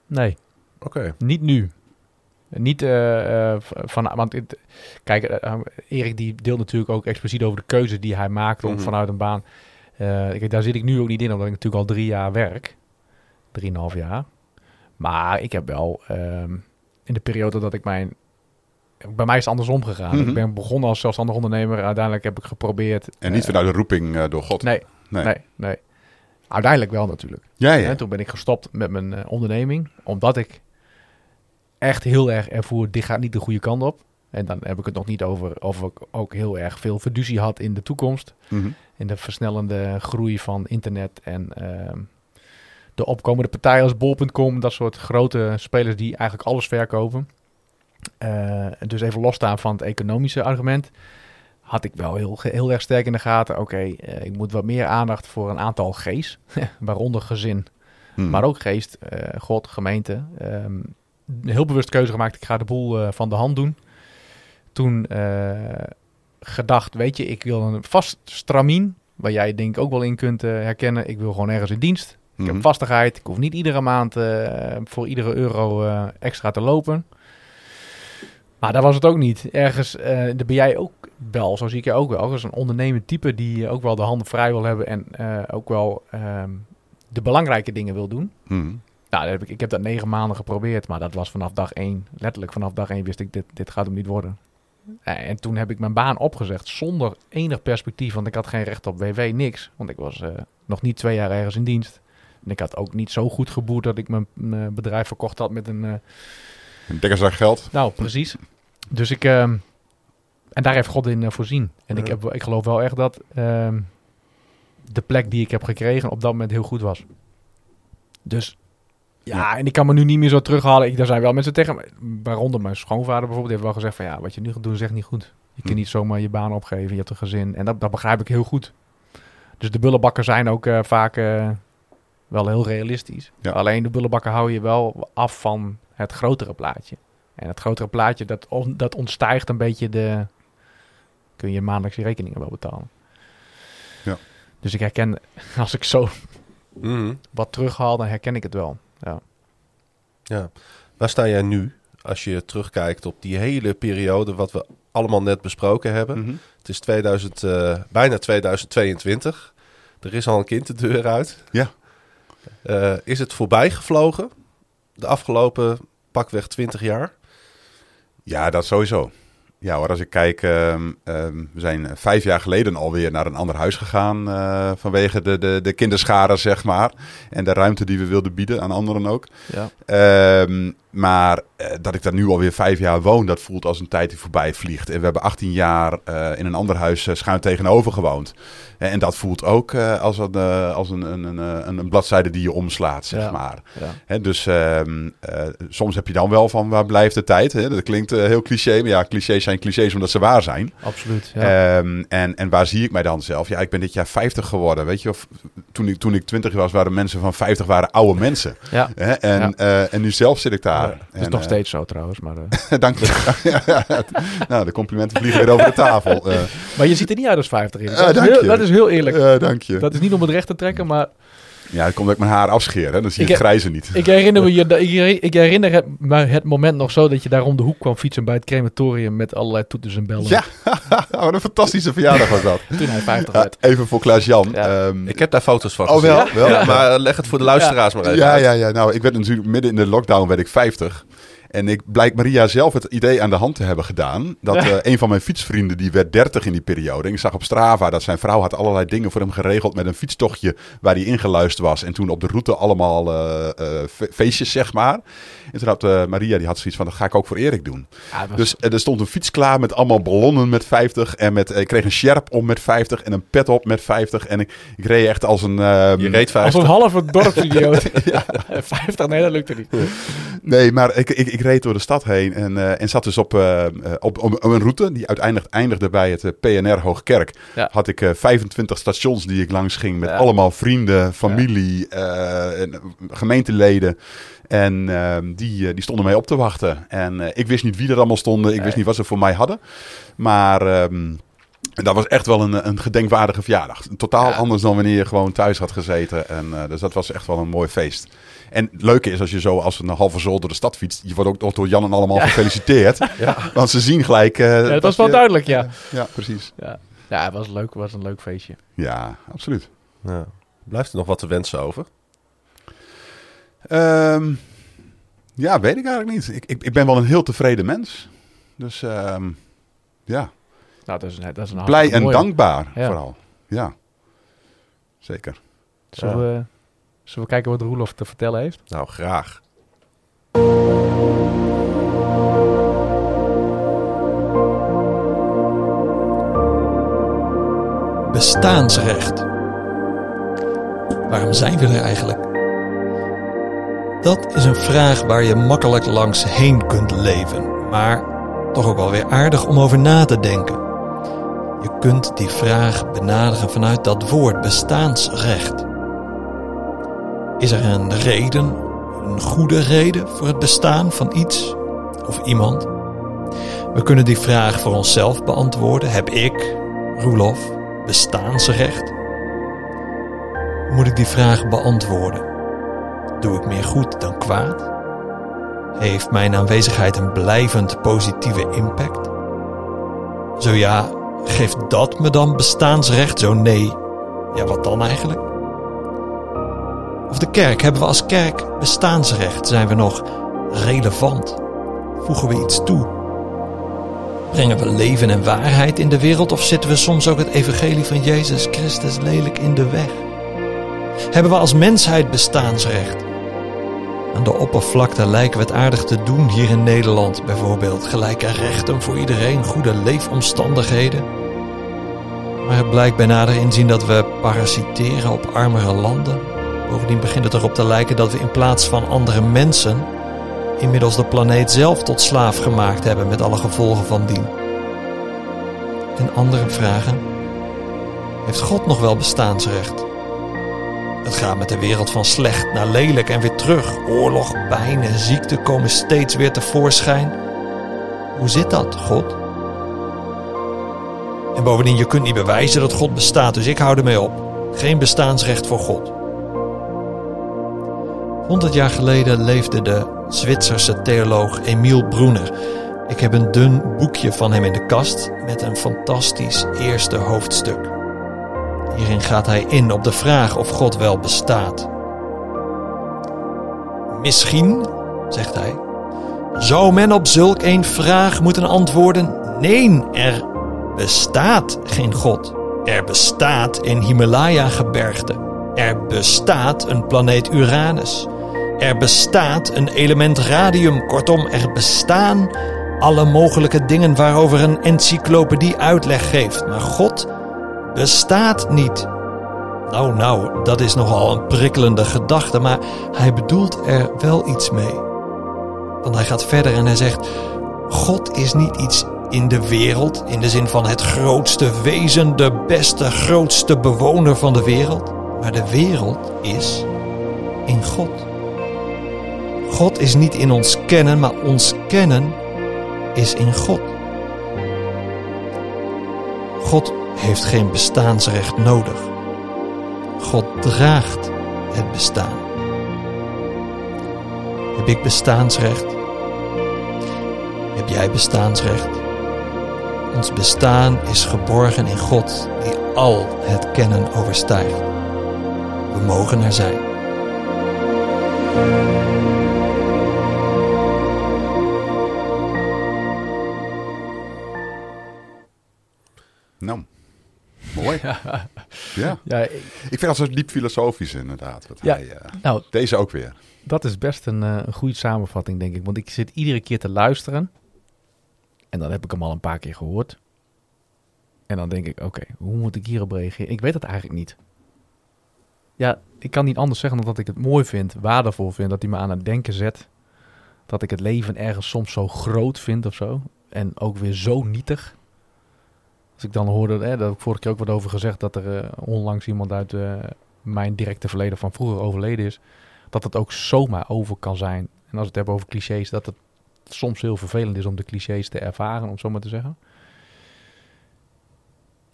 Speaker 2: Nee,
Speaker 1: oké.
Speaker 2: niet nu. Niet v- van, want het- kijk, eh, Erik die deelt natuurlijk ook expliciet over de keuze die hij maakt om
Speaker 1: Mhm.
Speaker 2: vanuit een baan. eh, kijk, daar zit ik nu ook niet in, omdat ik natuurlijk al drie jaar werk, drieënhalf jaar. Maar ik heb wel ehm, in de periode dat ik mijn bij mij is het andersom gegaan.
Speaker 3: Mhm.
Speaker 2: Ik ben begonnen als zelfstandig ondernemer. Uiteindelijk heb ik geprobeerd...
Speaker 3: En niet vanuit de roeping door God.
Speaker 2: Nee,
Speaker 3: Nee.
Speaker 2: nee, nee. Uiteindelijk wel natuurlijk.
Speaker 3: Ja, ja.
Speaker 2: En toen ben ik gestopt met mijn onderneming. Omdat ik echt heel erg ervoer, dit gaat niet de goede kant op. En dan heb ik het nog niet over of ik ook heel erg veel fiducie had in de toekomst.
Speaker 3: Mhm.
Speaker 2: In de versnellende groei van internet en ehm, de opkomende partijen als bol.com. Dat soort grote spelers die eigenlijk alles verkopen. Eh, dus even losstaan van het economische argument. Had ik wel heel, heel erg sterk in de gaten. Oké, eh, ik moet wat meer aandacht voor een aantal G's. waaronder gezin,
Speaker 3: Mhm.
Speaker 2: maar ook geest, eh, God, gemeente. Ehm, heel bewust keuze gemaakt. Ik ga de boel eh, van de hand doen. Toen eh, gedacht, weet je, ik wil een vast stramien. Waar jij denk ik ook wel in kunt eh, herkennen. Ik wil gewoon ergens in dienst. Ik
Speaker 3: Mhm.
Speaker 2: heb vastigheid. Ik hoef niet iedere maand voor iedere euro extra te lopen. Maar dat was het ook niet. Ergens, daar ben jij ook wel, zo zie ik je ook wel. Als een ondernemend type die ook wel de handen vrij wil hebben. En ook wel ehm, de belangrijke dingen wil doen.
Speaker 3: Mhm.
Speaker 2: Nou, heb ik, ik heb dat negen maanden geprobeerd, maar dat was vanaf dag één. Letterlijk vanaf dag één wist ik, dit, dit gaat hem niet worden. Eh, En toen heb ik mijn baan opgezegd zonder enig perspectief, want ik had geen recht op WW, niks. Want ik was eh, nog niet twee jaar ergens in dienst. En ik had ook niet zo goed geboerd dat ik mijn, bedrijf verkocht had met een... eh,
Speaker 3: Een dikke zak geld.
Speaker 2: nou, precies. Dus ik... ehm, en daar heeft God in voorzien. En ik, heb, ik geloof wel echt dat ehm, de plek die ik heb gekregen op dat moment heel goed was. Dus ja, en ik kan me nu niet meer zo terughalen. Ik, daar zijn wel mensen tegen me. Waaronder mijn schoonvader bijvoorbeeld. Die heeft wel gezegd van ja, wat je nu gaat doen is echt niet goed. Je kunt
Speaker 3: Hm.
Speaker 2: niet zomaar je baan opgeven. Je hebt een gezin. En dat, dat begrijp ik heel goed. Dus de bullenbakken zijn ook eh, vaak eh, wel heel realistisch.
Speaker 3: Ja.
Speaker 2: Alleen de bullenbakken hou je wel af van het grotere plaatje. En het grotere plaatje, dat, on- dat ontstijgt een beetje de... Kun je maandelijkse rekeningen wel betalen.
Speaker 3: Ja.
Speaker 2: Dus ik herken, als ik zo
Speaker 1: Mhm.
Speaker 2: wat terughaal, dan herken ik het wel. Ja.
Speaker 1: Ja. Waar sta jij nu als je terugkijkt op die hele periode wat we allemaal net besproken hebben?
Speaker 3: Mhm.
Speaker 1: Het is 2000, eh, bijna 2022. Er is al een kind de deur uit.
Speaker 3: Ja.
Speaker 1: Eh, is het voorbij gevlogen de afgelopen pakweg 20 jaar?
Speaker 3: Ja, dat sowieso. Ja hoor, als ik kijk, ehm, ehm, we zijn vijf jaar geleden alweer naar een ander huis gegaan eh, vanwege de, de, de kinderscharen, zeg maar. En de ruimte die we wilden bieden aan anderen ook.
Speaker 2: Ja.
Speaker 3: Ehm, maar eh, dat ik daar nu alweer vijf jaar woon, dat voelt als een tijd die voorbij vliegt. En we hebben 18 jaar eh, in een ander huis eh, schuin tegenover gewoond. En, en dat voelt ook als, een, als een, een, een, bladzijde die je omslaat, zeg
Speaker 2: Ja.
Speaker 3: maar.
Speaker 2: Ja.
Speaker 3: Hè, dus ehm, eh, soms heb je dan wel van waar blijft de tijd. Hè? Dat klinkt heel cliché, maar ja, clichés zijn clichés omdat ze waar zijn.
Speaker 2: Absoluut. Ja.
Speaker 3: Ehm, en, en waar zie ik mij dan zelf? Ja, ik ben dit jaar 50 geworden. Weet je, of toen ik, toen ik 20 was, waren mensen van 50 waren oude mensen.
Speaker 2: ja.
Speaker 3: Hè? En, en nu zelf zit ik daar.
Speaker 2: Het is
Speaker 3: En,
Speaker 2: nog
Speaker 3: eh,
Speaker 2: steeds zo trouwens. Maar, eh,
Speaker 3: Dank je. nou, de complimenten vliegen weer over de tafel. Eh,
Speaker 2: maar je ziet er niet uit als 50 in. Dat, is, heel, dat is heel eerlijk.
Speaker 3: dank je.
Speaker 2: Dat is niet om het recht te trekken, maar
Speaker 3: Ja, dat komt dat ik mijn haar afscheer. Hè? Dan zie je
Speaker 2: Ik
Speaker 3: het grijze niet.
Speaker 2: ik herinner me je, ik her- ik herinner het, me het moment nog zo dat je daar om de hoek kwam fietsen bij het crematorium met allerlei toeters en bellen.
Speaker 3: Ja, wat een fantastische verjaardag was dat.
Speaker 2: Toen hij 50
Speaker 3: Ja,
Speaker 2: werd.
Speaker 3: even voor Klaas-Jan.
Speaker 2: Ja.
Speaker 3: Ehm,
Speaker 1: Ik heb daar foto's van
Speaker 3: Oh,
Speaker 1: gezien.
Speaker 3: wel? Wel?
Speaker 1: Ja, maar leg het voor de luisteraars maar even
Speaker 3: Ja, ja, ja. Nou, ik werd natuurlijk midden in de lockdown werd ik 50. En ik blijk Maria zelf het idee aan de hand te hebben gedaan. Dat
Speaker 2: Ja.
Speaker 3: eh, een van mijn fietsvrienden, die werd 30 in die periode. En ik zag op Strava dat zijn vrouw had allerlei dingen voor hem geregeld met een fietstochtje waar hij ingeluisterd was. En toen op de route allemaal eh, eh, fe- feestjes, zeg maar. En toen had eh, Maria, die had zoiets van, dat ga ik ook voor Erik doen.
Speaker 2: Ja, was-
Speaker 3: Dus er stond een fiets klaar met allemaal ballonnen met 50. En met, eh, ik kreeg een sjerp om met 50 en een pet op met 50. En ik, ik reed echt als een... ehm,
Speaker 1: Je reed
Speaker 2: als
Speaker 1: 50.
Speaker 2: een halve dorpsidioot. 50, nee, dat lukte niet.
Speaker 3: Nee, maar ik, ik, ik reed door de stad heen en, eh, en zat dus op, eh, eh, op, op, een route die uiteindelijk eindigde bij het PNR Hoogkerk.
Speaker 2: Ja.
Speaker 3: Had ik eh, 25 stations die ik langs ging met
Speaker 2: Ja.
Speaker 3: allemaal vrienden, familie, en, gemeenteleden. En ehm, die, die stonden mij op te wachten. En ik wist niet wie er allemaal stonden, ik wist niet wat ze voor mij hadden. Maar ehm, dat was echt wel een, een gedenkwaardige verjaardag. Totaal
Speaker 2: Ja.
Speaker 3: anders dan wanneer je gewoon thuis had gezeten. En, dus dat was echt wel een mooi feest. En het leuke is als je zo als een halve zool door de stad fietst. Je wordt ook nog door Jan en allemaal gefeliciteerd. Want ze zien gelijk... eh,
Speaker 2: Ja, dat was wel
Speaker 3: je-
Speaker 2: duidelijk, ja.
Speaker 3: Ja, precies.
Speaker 2: Ja, ja het was, leuk, het was een leuk feestje.
Speaker 3: Ja, absoluut.
Speaker 1: Ja. Blijft er nog wat te wensen over?
Speaker 3: Ehm, ja, weet ik eigenlijk niet. Ik, ik, ik ben wel een heel tevreden mens. Dus ehm, ja,
Speaker 2: Nou, dat is, dat is een
Speaker 3: blij en
Speaker 2: mooie.
Speaker 3: dankbaar
Speaker 2: Ja.
Speaker 3: vooral. Ja, zeker.
Speaker 2: Zullen, we, zullen we kijken wat Roelof te vertellen heeft?
Speaker 1: Nou, graag.
Speaker 5: bestaansrecht. Waarom zijn we er eigenlijk? Dat is een vraag waar je makkelijk langs heen kunt leven, maar toch ook wel weer aardig om over na te denken. Je kunt die vraag benaderen vanuit dat woord bestaansrecht. Is er een reden, een goede reden voor het bestaan van iets of iemand? We kunnen die vraag voor onszelf beantwoorden. Heb ik, Roelof, bestaansrecht? Moet ik die vraag beantwoorden? Doe ik meer goed dan kwaad? Heeft mijn aanwezigheid een blijvend positieve impact? Zo ja, geeft dat me dan bestaansrecht? Zo nee. Ja, wat dan eigenlijk? Of de kerk, hebben we als kerk bestaansrecht? Zijn we nog relevant? Voegen we iets toe? Brengen we leven en waarheid in de wereld of zitten we soms ook het evangelie van Jezus Christus lelijk in de weg? Hebben we als mensheid bestaansrecht? Aan de oppervlakte lijken we het aardig te doen hier in Nederland bijvoorbeeld. Gelijke rechten voor iedereen, goede leefomstandigheden. Maar het blijkt bij nader inzien dat we parasiteren op armere landen. Bovendien begint het erop te lijken dat we in plaats van andere mensen inmiddels de planeet zelf tot slaaf gemaakt hebben met alle gevolgen van dien. En anderen vragen: Heeft God nog wel bestaansrecht? Het gaat met de wereld van slecht naar lelijk en weer terug. Oorlog, pijn en ziekte komen steeds weer tevoorschijn. Hoe zit dat, God? En bovendien, je kunt niet bewijzen dat God bestaat, dus ik hou ermee op. Geen bestaansrecht voor God. 100 jaar geleden leefde de Zwitserse theoloog Emiel Brunner. Ik heb een dun boekje van hem in de kast met een fantastisch eerste hoofdstuk. Hierin gaat hij in op de vraag of God wel bestaat. Misschien, zegt hij, zou men op zulk een vraag moeten antwoorden: nee, er bestaat geen God. Er bestaat een Himalaya-gebergte. Er bestaat een planeet Uranus. Er bestaat een element radium. Kortom, er bestaan alle mogelijke dingen waarover een encyclopedie uitleg geeft. Maar God bestaat niet. Nou, nou, dat is nogal een prikkelende gedachte, maar hij bedoelt er wel iets mee. Want hij gaat verder en hij zegt: God is niet iets in de wereld, in de zin van het grootste wezen, de beste, grootste bewoner van de wereld. Maar de wereld is in God. God is niet in ons kennen, maar ons kennen is in God. God heeft geen bestaansrecht nodig. God draagt het bestaan. Heb ik bestaansrecht? Heb jij bestaansrecht? Ons bestaan is geborgen in God, die al het kennen overstijgt. We mogen er zijn.
Speaker 3: Mooi. Ja.
Speaker 2: Ja, ik-
Speaker 3: Ik vind dat zo diep filosofisch inderdaad. Wat
Speaker 2: Ja.
Speaker 3: hij, eh,
Speaker 2: nou,
Speaker 3: deze ook weer.
Speaker 2: dat is best een, eh, een goede samenvatting, denk ik. Want ik zit iedere keer te luisteren. En dan heb ik hem al een paar keer gehoord. En dan denk ik, oké, hoe moet ik hierop reageren? Ik weet het eigenlijk niet. Ja, ik kan niet anders zeggen dan dat ik het mooi vind, waardevol vind, dat hij me aan het denken zet. Dat ik het leven ergens soms zo groot vind of zo. En ook weer zo nietig. Ik dan hoorde, hè, daar heb ik vorige keer ook wat over gezegd, dat er eh, onlangs iemand uit eh, mijn directe verleden van vroeger overleden is. Dat het ook zomaar over kan zijn. En als we het hebben over clichés, dat het soms heel vervelend is om de clichés te ervaren, om zo maar te zeggen.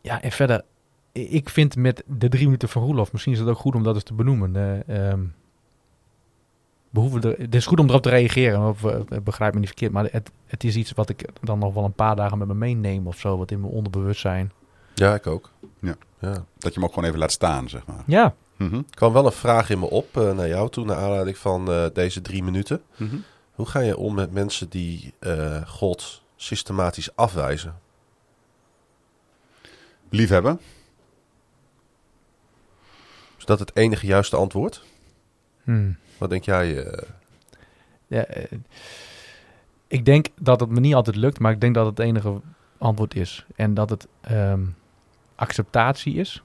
Speaker 2: Ja, en verder, ik vind met de drie minuten van Roelof, misschien is het ook goed om dat eens te benoemen. ehm, we hoeven er, het is goed om erop te reageren, of, begrijp me niet verkeerd, maar het, het is iets wat ik dan nog wel een paar dagen met me meeneem of zo, wat in mijn onderbewustzijn.
Speaker 1: Ja, ik ook.
Speaker 3: Ja.
Speaker 1: ja.
Speaker 3: Dat je hem ook gewoon even laat staan, zeg maar.
Speaker 2: Ja,
Speaker 3: Mhm.
Speaker 1: Er kwam wel een vraag in me op eh, naar jou toe, naar aanleiding van eh, deze drie minuten.
Speaker 3: Mhm.
Speaker 1: Hoe ga je om met mensen die eh, God systematisch afwijzen?
Speaker 3: Liefhebben.
Speaker 1: Is dat het enige juiste antwoord?
Speaker 2: Hmm.
Speaker 1: Wat denk jij? eh?
Speaker 2: Ja, eh, ik denk dat het me niet altijd lukt, maar ik denk dat het enige antwoord is. En dat het ehm, acceptatie is.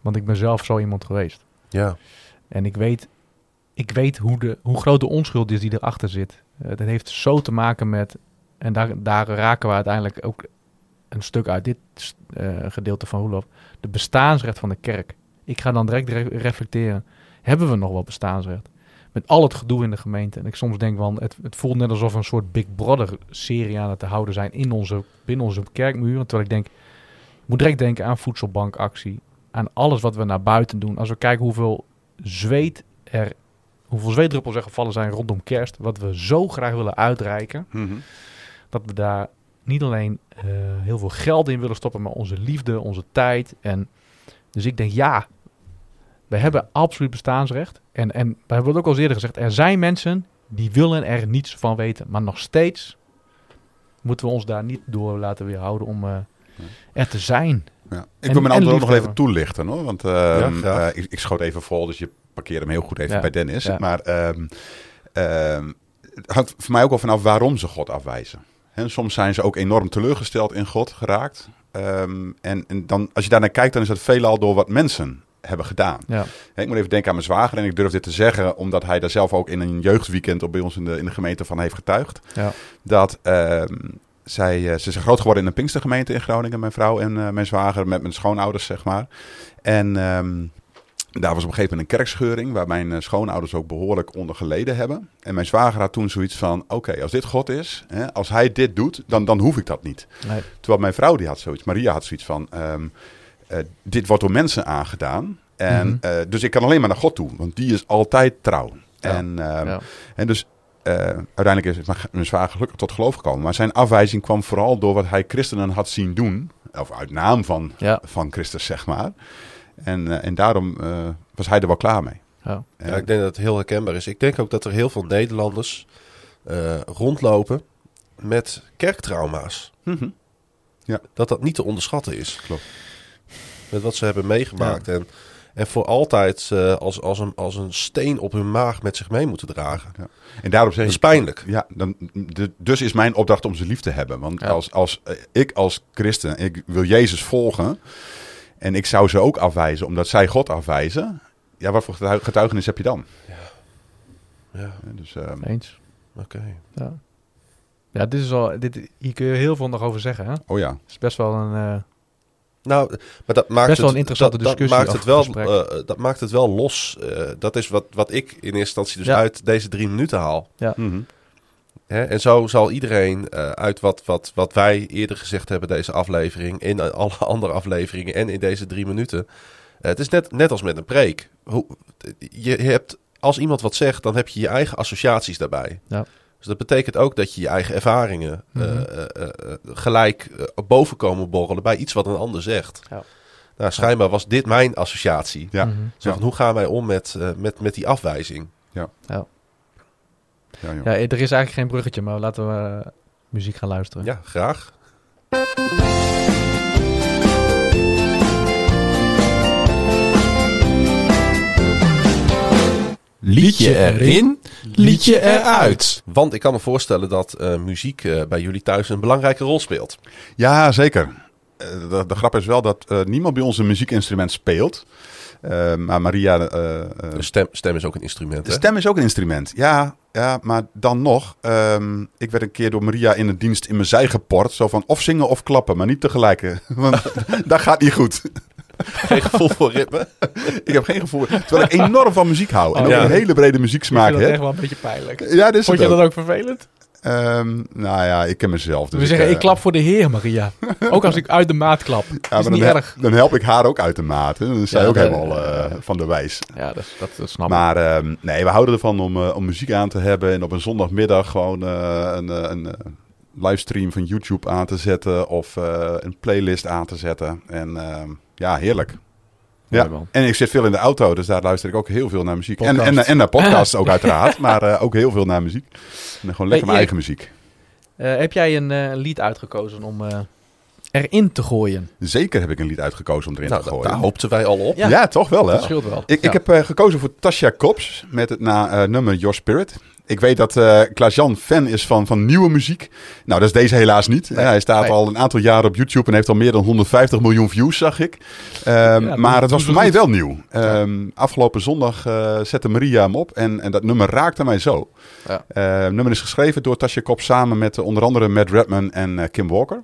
Speaker 2: Want ik ben zelf zo iemand geweest.
Speaker 1: ja,
Speaker 2: En ik weet, ik weet hoe, de, hoe groot de onschuld is die erachter zit. Eh, dat heeft zo te maken met, en daar, daar raken we uiteindelijk ook een stuk uit dit eh, gedeelte van Roelof, de bestaansrecht van de kerk. Ik ga dan direct re- reflecteren, hebben we nog wel bestaansrecht? Met al het gedoe in de gemeente. En ik soms denk van, het, het voelt net alsof we een soort Big Brother serie aan het te houden zijn in onze, binnen onze kerkmuren. Terwijl ik denk, ik moet direct denken aan voedselbankactie, aan alles wat we naar buiten doen. Als we kijken hoeveel zweet er, hoeveel zweetdruppels er gevallen zijn rondom kerst, wat we zo graag willen uitreiken,
Speaker 3: Mhm.
Speaker 2: dat we daar niet alleen eh, heel veel geld in willen stoppen, maar onze liefde, onze tijd. En dus ik denk, ja, we hebben absoluut bestaansrecht. En, en we hebben het ook al eerder gezegd, er zijn mensen die willen er niets van weten. Maar nog steeds moeten we ons daar niet door laten weerhouden om eh, er te zijn.
Speaker 3: Ja. Ik
Speaker 2: En-
Speaker 3: wil mijn
Speaker 2: en
Speaker 3: antwoord ook nog even toelichten hoor. Want ehm, eh, ik, ik schoot even vol, dus je parkeert hem heel goed even
Speaker 2: Ja.
Speaker 3: bij Dennis.
Speaker 2: Ja.
Speaker 3: Maar ehm, ehm, het hangt voor mij ook wel vanaf waarom ze God afwijzen. Hè, soms zijn ze ook enorm teleurgesteld in God geraakt. Ehm, en, en dan, als je daarnaar kijkt, dan is dat veelal door wat mensen hebben gedaan.
Speaker 2: Ja,
Speaker 3: Ik moet even denken aan mijn zwager. En ik durf dit te zeggen omdat hij daar zelf ook in een jeugdweekend op bij ons in de, in de gemeente van heeft getuigd.
Speaker 2: ja,
Speaker 3: Dat ehm, zij, eh, ze zijn groot geworden in een Pinkstergemeente in Groningen, mijn vrouw en eh, mijn zwager, met mijn schoonouders, zeg maar. En ehm, daar was op een gegeven moment een kerkscheuring, waar mijn eh, schoonouders ook behoorlijk onder geleden hebben. En mijn zwager had toen zoiets van, oké, als dit God is, hè, als hij dit doet, dan, dan hoef ik dat niet.
Speaker 2: nee,
Speaker 3: Terwijl mijn vrouw, die had zoiets, Maria had zoiets van, ehm, eh, dit wordt door mensen aangedaan. En,
Speaker 2: Mhm.
Speaker 3: eh, dus ik kan alleen maar naar God toe, want die is altijd trouw.
Speaker 2: Ja.
Speaker 3: En, ehm,
Speaker 2: ja.
Speaker 3: en dus eh, uiteindelijk is mijn- zwager gelukkig tot geloof gekomen. Maar zijn afwijzing kwam vooral door wat hij christenen had zien doen. Of uit naam van,
Speaker 2: Ja.
Speaker 3: van Christus, zeg maar. En, eh, en daarom eh, was hij er wel klaar mee.
Speaker 2: Ja.
Speaker 3: En-
Speaker 1: ja, ik denk dat het heel herkenbaar is. Ik denk ook dat er heel veel Nederlanders eh, rondlopen met kerktrauma's.
Speaker 3: Mhm.
Speaker 1: Dat dat niet te onderschatten is.
Speaker 3: Klopt.
Speaker 1: Met wat ze hebben meegemaakt. En, en voor altijd eh, als, als, een, als een steen op hun maag met zich mee moeten dragen.
Speaker 3: En daarom zeg
Speaker 1: Dat
Speaker 3: ik...
Speaker 1: is pijnlijk.
Speaker 3: Ja, dan, de, dus is mijn opdracht om ze lief te hebben. Want
Speaker 2: Ja.
Speaker 3: als, als eh, ik als christen, ik wil Jezus volgen. En ik zou ze ook afwijzen omdat zij God afwijzen. Ja, wat voor getuig- getuigenis heb je dan?
Speaker 1: Ja,
Speaker 3: Dus, ehm,
Speaker 2: Eens.
Speaker 1: oké.
Speaker 2: Ja, ja dit is al, dit, hier kun je heel veel nog over zeggen. Hè? Het
Speaker 3: oh ja.
Speaker 2: is best wel een... eh,
Speaker 1: Nou, maar dat maakt
Speaker 2: Best wel
Speaker 1: het,
Speaker 2: een interessante
Speaker 1: dat, dat
Speaker 2: discussie
Speaker 1: maakt het wel,
Speaker 2: gesprek.
Speaker 1: eh, dat maakt het wel los. Eh, dat is wat, wat ik in eerste instantie dus
Speaker 2: Ja.
Speaker 1: uit deze drie minuten haal.
Speaker 3: Mhm.
Speaker 1: Hè? En zo zal iedereen eh, uit wat, wat, wat wij eerder gezegd hebben, deze aflevering, in alle andere afleveringen en in deze drie minuten. Eh, het is net, net als met een preek. Hoe, je hebt, als iemand wat zegt, dan heb je je eigen associaties daarbij.
Speaker 2: Ja.
Speaker 1: Dus dat betekent ook dat je je eigen ervaringen eh,
Speaker 2: Mhm.
Speaker 1: eh, eh, gelijk boven komen borrelen bij iets wat een ander zegt.
Speaker 2: Ja.
Speaker 1: Nou, schijnbaar was dit mijn associatie.
Speaker 3: Ja.
Speaker 2: mhm.
Speaker 1: Zo
Speaker 3: Ja.
Speaker 1: van, hoe gaan wij om met, eh, met, met die afwijzing?
Speaker 3: Ja, joh.
Speaker 2: Ja, er is eigenlijk geen bruggetje, maar laten we muziek gaan luisteren.
Speaker 1: Ja, graag.
Speaker 5: Liedje erin, liedje eruit.
Speaker 1: Want ik kan me voorstellen dat eh, muziek eh, bij jullie thuis een belangrijke rol speelt.
Speaker 3: Ja, zeker. Eh, de, de grap is wel dat eh, niemand bij ons een muziekinstrument speelt. Maar Maria,
Speaker 1: De stem, stem is ook een instrument.
Speaker 3: de
Speaker 1: Hè?
Speaker 3: stem is ook een instrument. Ja, ja maar dan nog. ehm, ik werd een keer door Maria in de dienst in mijn zij geport. Zo van of zingen of klappen, maar niet tegelijk. Want dat gaat niet goed.
Speaker 1: Geen gevoel voor ritme.
Speaker 3: Ik heb geen gevoel. Terwijl ik enorm van muziek hou. En
Speaker 2: Oh,
Speaker 3: ook
Speaker 1: ja.
Speaker 3: een hele brede muzieksmaak
Speaker 2: dat echt
Speaker 3: heb.
Speaker 2: wel een beetje pijnlijk.
Speaker 3: Ja, dat is
Speaker 2: Vond je
Speaker 3: ook.
Speaker 2: dat ook vervelend?
Speaker 3: Ehm, nou ja, ik ken mezelf. Dus
Speaker 2: we zeggen,
Speaker 3: eh,
Speaker 2: ik klap voor de heer, Maria. ook als ik uit de maat klap.
Speaker 3: ja,
Speaker 2: is
Speaker 3: maar dan,
Speaker 2: niet
Speaker 3: hel-
Speaker 2: erg.
Speaker 3: dan help ik haar ook uit de maat. hè. Dan is zij
Speaker 2: Ja,
Speaker 3: ook helemaal eh, van de wijs.
Speaker 2: Ja, dat, dat, dat snap ik.
Speaker 3: Maar ehm, nee, we houden ervan om, eh, om muziek aan te hebben. En op een zondagmiddag gewoon een, een, livestream van YouTube aan te zetten. Of een playlist aan te zetten. En ehm, ja, heerlijk. Ja. En ik zit veel in de auto, dus daar luister ik ook heel veel naar muziek. En,
Speaker 2: Podcast.
Speaker 3: en, en naar podcasts ook uiteraard. Maar eh, ook heel veel naar muziek. En gewoon lekker
Speaker 2: Hey,
Speaker 3: mijn eigen muziek.
Speaker 2: Eh, heb jij een eh, lied uitgekozen om erin te gooien?
Speaker 3: Zeker heb ik een lied uitgekozen om erin
Speaker 1: Nou,
Speaker 3: te
Speaker 1: da-
Speaker 3: gooien.
Speaker 1: daar hoopten wij al op.
Speaker 2: Ja.
Speaker 3: Ja, toch wel hè?
Speaker 2: Dat scheelt wel.
Speaker 3: Ik,
Speaker 2: Ja.
Speaker 3: ik heb gekozen voor Tasha Kops met het na, nummer Your Spirit. Ik weet dat eh Klaas-Jan fan is van, van nieuwe muziek. Nou, dat is deze helaas niet. Hij staat
Speaker 2: Nee.
Speaker 3: al een aantal jaren op YouTube en heeft al meer dan 150 miljoen views, zag ik. Ehm,
Speaker 2: Ja,
Speaker 3: maar het was voor mij
Speaker 2: goed.
Speaker 3: wel nieuw. Ehm, Afgelopen zondag eh, zette Maria hem op en, en dat nummer raakte mij zo.
Speaker 2: Ja.
Speaker 3: Eh, het nummer is geschreven door Tasha Kops samen met eh, onder andere Matt Redman en Kim Walker.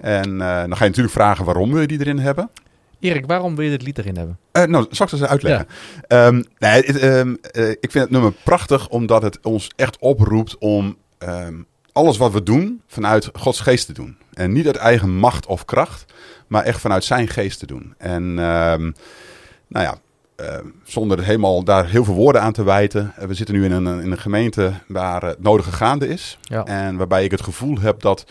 Speaker 3: En dan ga je natuurlijk vragen waarom we die erin hebben.
Speaker 2: Erik, waarom wil je dit lied erin hebben?
Speaker 3: Eh, nou, zal ik het eens uitleggen? Ehm, nee, het, ehm, eh, ik vind het nummer prachtig omdat het ons echt oproept om ehm, alles wat we doen vanuit Gods geest te doen. En niet uit eigen macht of kracht, maar echt vanuit zijn geest te doen. En nou ja, ehm, zonder helemaal daar heel veel woorden aan te wijten. eh, we zitten nu in een, in een gemeente waar het nodige gaande is.
Speaker 2: Ja.
Speaker 3: En waarbij ik het gevoel heb dat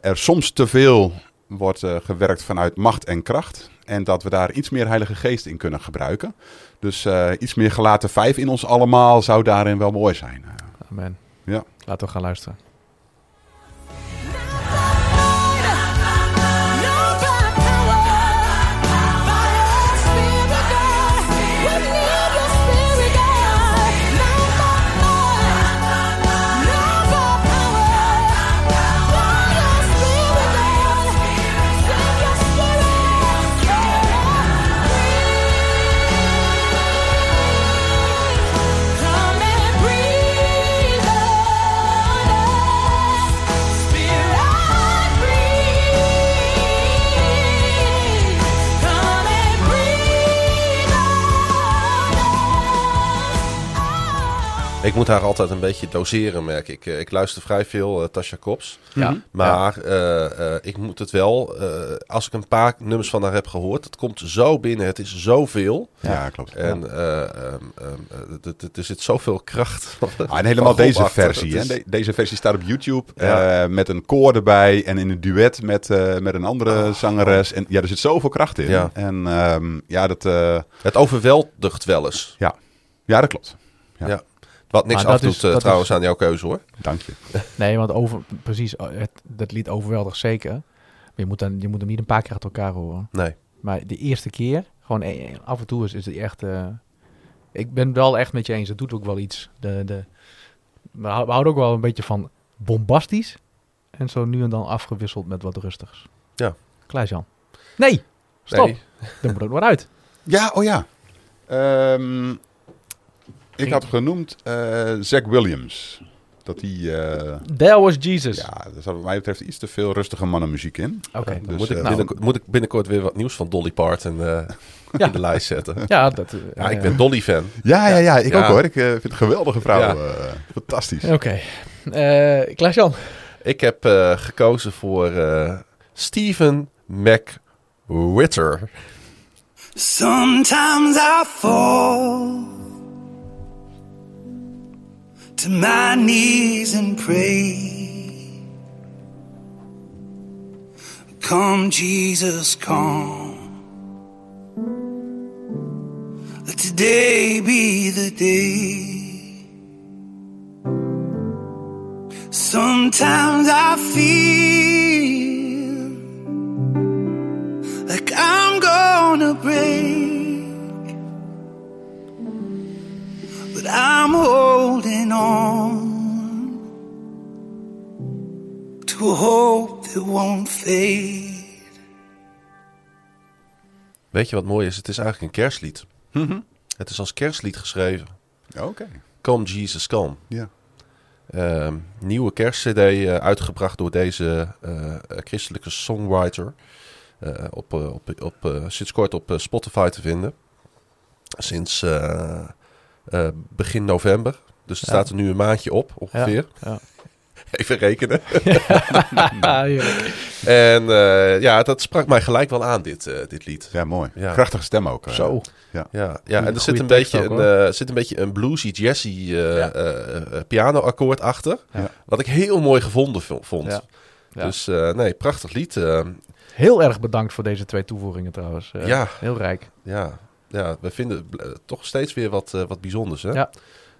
Speaker 3: er soms te veel wordt eh, gewerkt vanuit macht en kracht. En dat we daar iets meer Heilige Geest in kunnen gebruiken. Dus eh, iets meer gelaten vijf in ons allemaal zou daarin wel mooi zijn.
Speaker 2: Amen.
Speaker 3: Ja.
Speaker 2: Laten we gaan luisteren.
Speaker 1: Ik moet haar altijd een beetje doseren, merk ik. Eh, Ik luister vrij veel eh, Tasha Kops.
Speaker 2: Ja.
Speaker 1: Maar eh, eh, ik moet het wel, eh, als ik een paar nummers van haar heb gehoord, het komt zo binnen, het is zoveel.
Speaker 3: ja. klopt.
Speaker 1: En eh, ehm, ehm, eh, er zit zoveel kracht.
Speaker 3: Ah, en helemaal deze
Speaker 1: achter.
Speaker 3: versie. Hè?
Speaker 1: is-
Speaker 3: De- deze versie staat op YouTube
Speaker 1: Ja.
Speaker 3: eh, met een koor erbij en in een duet met, eh, met een andere zangeres. En ja, er zit zoveel kracht in.
Speaker 1: Ja.
Speaker 3: En ehm, ja, dat, eh,
Speaker 1: Het overweldigt wel eens.
Speaker 3: ja. ja, dat klopt. Ja.
Speaker 1: Wat niks
Speaker 2: dat
Speaker 1: afdoet
Speaker 2: is-
Speaker 1: eh,
Speaker 2: dat
Speaker 1: trouwens
Speaker 2: is-
Speaker 1: aan jouw keuze hoor.
Speaker 3: Dank je.
Speaker 2: Nee, want over, precies, oh, het, dat lied overweldigt zeker. Maar je moet, dan, je moet hem niet een paar keer achter elkaar horen.
Speaker 1: Nee.
Speaker 2: Maar de eerste keer, gewoon eh, af en toe is, is het echt... eh, ik ben wel echt met je eens, het doet ook wel iets. De, de, we hou- we houden ook wel een beetje van bombastisch. En zo nu en dan afgewisseld met wat rustigs.
Speaker 1: Ja.
Speaker 2: Klaas-Jan. Nee, stop.
Speaker 1: Nee.
Speaker 2: Dan moet ook wat uit.
Speaker 3: Ja, oh ja. Ehm, ik had genoemd eh Zack Williams. Dat die, eh,
Speaker 2: There was Jesus.
Speaker 3: ja, er zat wat mij betreft iets te veel rustige mannenmuziek in.
Speaker 2: Oké.
Speaker 3: Dus,
Speaker 1: moet, ik
Speaker 3: eh,
Speaker 1: binnenkort, moet ik binnenkort weer wat nieuws van Dolly Parton eh,
Speaker 2: Ja.
Speaker 1: in de lijst zetten.
Speaker 2: Ja, dat,
Speaker 1: Ja, ik ben Dolly-fan.
Speaker 3: Ja, ja, ja, ik
Speaker 1: Ja.
Speaker 3: ook hoor. Ik vind het een geweldige vrouw.
Speaker 1: Ja.
Speaker 3: eh, fantastisch.
Speaker 2: Oké. Eh, Klaas-Jan.
Speaker 1: Ik heb eh, gekozen voor eh Steven McWhitter.
Speaker 6: Sometimes I fall to my knees and pray. Come, Jesus, come. Let today be the day. Sometimes I feel like I'm gonna break, but I'm holding on to a hope that won't fade.
Speaker 1: Weet je wat mooi is? Het is eigenlijk een kerstlied. Het is als kerstlied geschreven.
Speaker 3: Oké.
Speaker 1: Come Jesus Come.
Speaker 3: Ja.
Speaker 1: Ehm, nieuwe kerstcd eh, uitgebracht door deze eh, eh, christelijke songwriter. Eh, op, op, op, sinds kort op Spotify te vinden. Sinds eh, begin november. Dus er
Speaker 2: Ja.
Speaker 1: staat er nu een maandje op ongeveer.
Speaker 2: Ja.
Speaker 1: Even rekenen. En eh, ja, dat sprak mij gelijk wel aan, dit, eh, dit lied.
Speaker 3: Ja, mooi.
Speaker 1: Ja.
Speaker 3: Krachtige stem ook.
Speaker 2: Zo.
Speaker 1: Ja, ja en er zit een, beetje
Speaker 2: ook,
Speaker 1: een, zit een beetje een bluesy, jazzy eh,
Speaker 2: Ja.
Speaker 1: eh, eh, pianoakkoord achter.
Speaker 2: Ja.
Speaker 1: Wat ik heel mooi gevonden vo- vond.
Speaker 2: Ja. Ja.
Speaker 1: Dus eh, nee, prachtig lied.
Speaker 2: Heel erg bedankt voor deze twee toevoegingen trouwens.
Speaker 1: Ja.
Speaker 2: Heel rijk.
Speaker 1: ja, ja, we vinden eh, toch steeds weer wat, eh, wat bijzonders. Hè?
Speaker 2: Ja.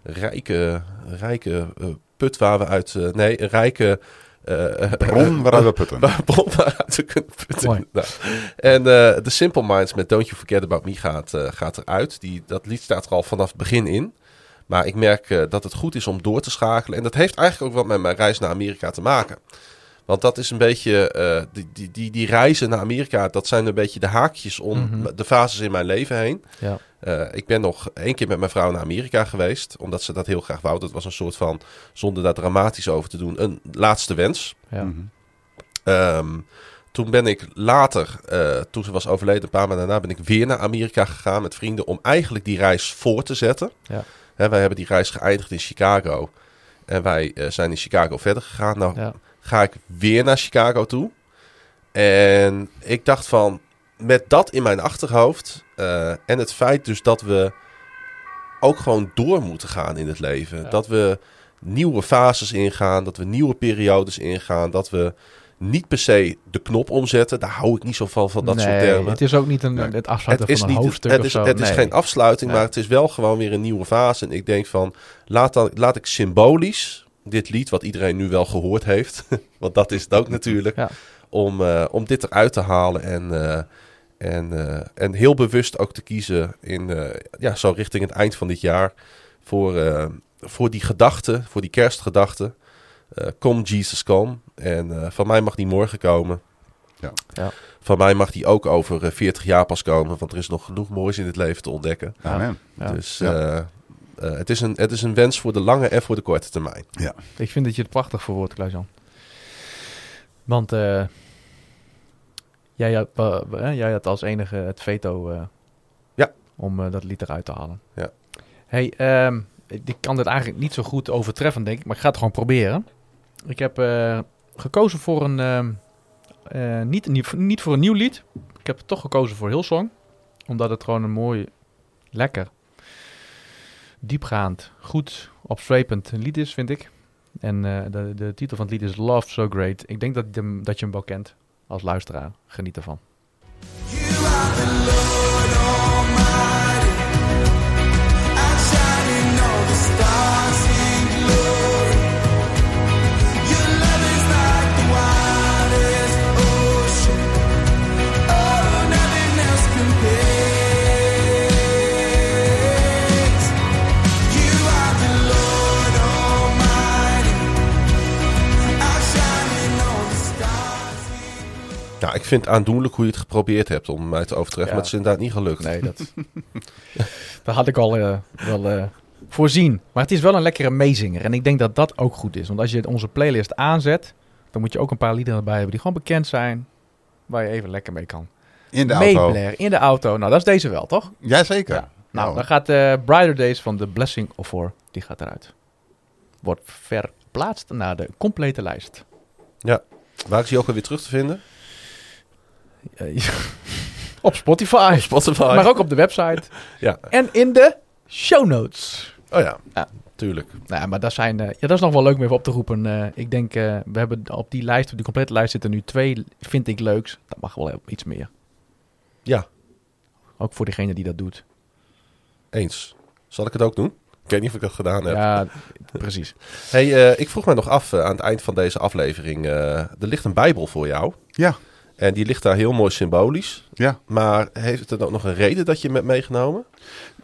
Speaker 1: Rijke, rijke eh, put waar we uit... eh, nee, een rijke... eh,
Speaker 3: Bron waaruit we putten.
Speaker 1: Waar bron waaruit we kunnen putten. Nou, en eh The Simple Minds met Don't You Forget About Me gaat, eh, gaat eruit. Die, dat lied staat er al vanaf het begin in. Maar ik merk eh, dat het goed is om door te schakelen. En dat heeft eigenlijk ook wat met mijn reis naar Amerika te maken. Want dat is een beetje, eh, die, die, die, die reizen naar Amerika, dat zijn een beetje de haakjes om
Speaker 2: Mhm.
Speaker 1: de fases in mijn leven heen.
Speaker 2: Ja.
Speaker 1: Eh, ik ben nog één keer met mijn vrouw naar Amerika geweest, omdat ze dat heel graag wou. Dat was een soort van, zonder daar dramatisch over te doen, een laatste wens.
Speaker 2: Ja.
Speaker 3: Mhm.
Speaker 1: Ehm, toen ben ik later, eh, toen ze was overleden, een paar maanden daarna, ben ik weer naar Amerika gegaan met vrienden om eigenlijk die reis voor te zetten.
Speaker 2: Ja.
Speaker 1: Hè, wij hebben die reis geëindigd in Chicago en wij zijn in Chicago verder gegaan. Nou,
Speaker 2: Ja.
Speaker 1: Ga ik weer naar Chicago toe. En ik dacht van, met dat in mijn achterhoofd eh, en het feit dus dat we ook gewoon door moeten gaan in het leven.
Speaker 2: Ja.
Speaker 1: Dat we nieuwe fases ingaan, dat we nieuwe periodes ingaan, dat we niet per se de knop omzetten. Daar hou ik niet zo van, van dat soort termen.
Speaker 2: Het is ook niet een, het afsluiten
Speaker 1: Het is,
Speaker 2: van een
Speaker 1: niet,
Speaker 2: hoofdstuk
Speaker 1: het
Speaker 2: of
Speaker 1: is, het is geen afsluiting,
Speaker 2: Nee.
Speaker 1: maar het is wel gewoon weer een nieuwe fase. En ik denk van, laat, dan, laat ik symbolisch dit lied, wat iedereen nu wel gehoord heeft, want dat is het ook natuurlijk,
Speaker 2: Ja.
Speaker 1: om, eh, om dit eruit te halen en, eh, en, eh, en heel bewust ook te kiezen in, eh, ja, zo richting het eind van dit jaar, voor, eh, voor die gedachte, voor die kerstgedachte. Eh kom Jesus, kom. En eh, van mij mag die morgen komen.
Speaker 3: Ja.
Speaker 2: Ja.
Speaker 1: Van mij mag die ook over eh, 40 jaar pas komen, want er is nog genoeg moois in het leven te ontdekken.
Speaker 3: Amen.
Speaker 2: Ja.
Speaker 1: Dus
Speaker 3: Ja.
Speaker 1: eh, het, is een, het is een wens voor de lange en voor de korte termijn.
Speaker 2: Ik vind dat je het prachtig verwoordt, Klaas-Jan. Want eh, jij, had, jij had als enige het veto eh,
Speaker 1: Ja.
Speaker 2: om dat lied eruit te halen.
Speaker 1: Ja.
Speaker 2: Hey, ehm, ik kan dit eigenlijk niet zo goed overtreffen, denk ik, maar ik ga het gewoon proberen. Ik heb eh, gekozen voor een, ehm, eh, niet, niet, niet voor een nieuw lied. Ik heb toch gekozen voor Hillsong, omdat het gewoon een mooi, lekker, diepgaand, goed, opzwepend lied is, vind ik. En eh, de, de titel van het lied is Love So Great. Ik denk dat, dat je hem wel kent als luisteraar. Geniet ervan.
Speaker 1: Nou, ik vind het aandoenlijk hoe je het geprobeerd hebt om mij te overtreffen,
Speaker 2: Ja.
Speaker 1: maar het is inderdaad niet gelukt.
Speaker 2: Nee, dat, dat had ik al eh, wel eh, voorzien. Maar het is wel een lekkere meezinger. En ik denk dat dat ook goed is. Want als je onze playlist aanzet, dan moet je ook een paar liederen erbij hebben die gewoon bekend zijn. Waar je even lekker mee kan.
Speaker 3: In de auto.
Speaker 2: In de auto. Nou, dat is deze wel, toch?
Speaker 3: Jazeker.
Speaker 2: Ja. Nou,
Speaker 3: Nou.
Speaker 2: dan gaat eh Brighter Days van The Blessing of Four, die gaat eruit. Wordt verplaatst naar de complete lijst.
Speaker 1: Waar is hij ook alweer terug te vinden?
Speaker 2: Eh, op Spotify.
Speaker 1: Spotify.
Speaker 2: Maar ook op de website.
Speaker 1: Ja.
Speaker 2: En in de show notes.
Speaker 1: Oh ja,
Speaker 2: Ja.
Speaker 1: tuurlijk.
Speaker 2: Nou, ja, maar dat, zijn, eh, ja, dat is nog wel leuk om even op te roepen. Eh, ik denk, eh, we hebben op die lijst, op die complete lijst zitten nu twee, vind ik leuks. Dat mag wel iets meer.
Speaker 1: Ja,
Speaker 2: Ook voor degene die dat doet.
Speaker 1: eens. Zal ik het ook doen? Ik weet niet of ik dat gedaan heb.
Speaker 2: Ja, precies.
Speaker 1: Hey, eh, ik vroeg mij nog af aan het eind van deze aflevering. eh, er ligt een Bijbel voor jou.
Speaker 3: Ja.
Speaker 1: En die ligt daar heel mooi symbolisch.
Speaker 3: Ja.
Speaker 1: Maar heeft het ook nog een reden dat je hem hebt meegenomen?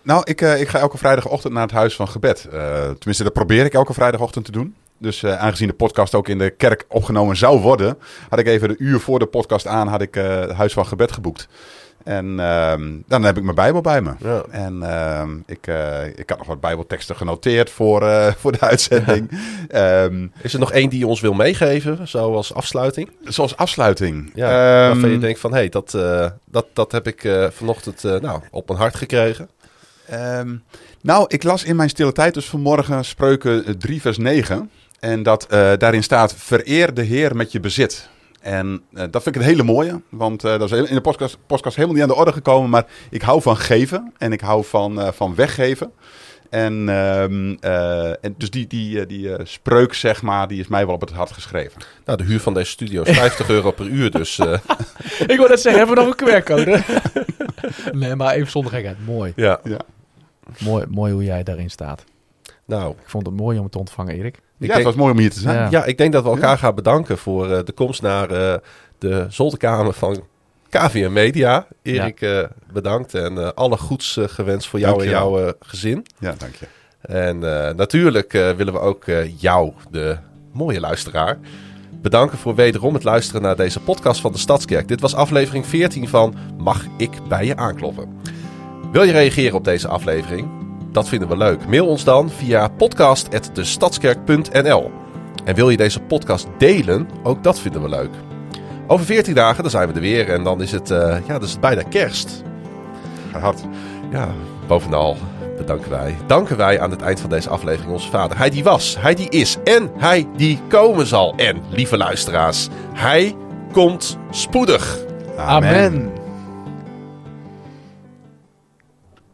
Speaker 3: Nou, ik, eh, ik ga elke vrijdagochtend naar het huis van gebed. Eh, tenminste, dat probeer ik elke vrijdagochtend te doen. Dus eh, aangezien de podcast ook in de kerk opgenomen zou worden, had ik even een uur voor de podcast aan, had ik het huis van gebed geboekt. En ehm, dan heb ik mijn Bijbel bij me.
Speaker 1: Ja.
Speaker 3: En ehm, ik, eh, ik had nog wat Bijbelteksten genoteerd voor, eh, voor de uitzending. Ehm,
Speaker 1: Is er nog één die je ons wil meegeven, zo als afsluiting?
Speaker 3: zoals afsluiting.
Speaker 1: Ja,
Speaker 3: Ehm,
Speaker 1: waarvan je denkt van, hé, hey, dat, eh, dat, dat heb ik vanochtend nou, op mijn hart gekregen.
Speaker 3: Nou, ik las in mijn stille tijd dus vanmorgen spreuken eh, 3 vers 9. En dat daarin staat, vereer de Heer met je bezit. En eh, dat vind ik een hele mooie, want eh, dat is in de podcast, podcast helemaal niet aan de orde gekomen. Maar ik hou van geven en ik hou van, eh, van weggeven. En, ehm, eh, en dus die, die, die spreuk, zeg maar, die is mij wel op het hart geschreven.
Speaker 1: Nou, de huur van deze studio is 50 euro per uur, dus eh,
Speaker 2: ik wil net zeggen, hebben we nog een QR-code? nee, maar even zonder gekheid. Mooi.
Speaker 1: ja.
Speaker 2: mooi. Mooi hoe jij daarin staat.
Speaker 1: Nou,
Speaker 2: Ik vond het mooi om het te ontvangen, Erik.
Speaker 1: ik
Speaker 3: ja,
Speaker 1: denk,
Speaker 3: het was mooi om hier te zijn.
Speaker 2: Ja.
Speaker 1: ja, ik denk dat we elkaar gaan bedanken voor eh, de komst naar eh, de zolderkamer van KVM Media. Erik, eh, bedankt en eh, alle goeds gewenst voor jou
Speaker 3: Dankjewel.
Speaker 1: en jouw eh, gezin.
Speaker 3: Ja, dank je.
Speaker 1: En eh, natuurlijk eh, willen we ook eh, jou, de mooie luisteraar, bedanken voor wederom het luisteren naar deze podcast van de Stadskerk. Dit was aflevering 14 van Mag ik bij je aankloppen? Wil je reageren op deze aflevering? Dat vinden we leuk. Mail ons dan via podcast.destadskerk.nl. En wil je deze podcast delen? Ook dat vinden we leuk. Over 14 dagen dan zijn we er weer en dan is het, eh, ja, dan is het bijna kerst.
Speaker 3: Gehad.
Speaker 1: Ja, bovenal bedanken wij. Danken wij aan het eind van deze aflevering onze vader. Hij die was, hij die is en hij die komen zal. En, lieve luisteraars, hij komt spoedig.
Speaker 2: Amen.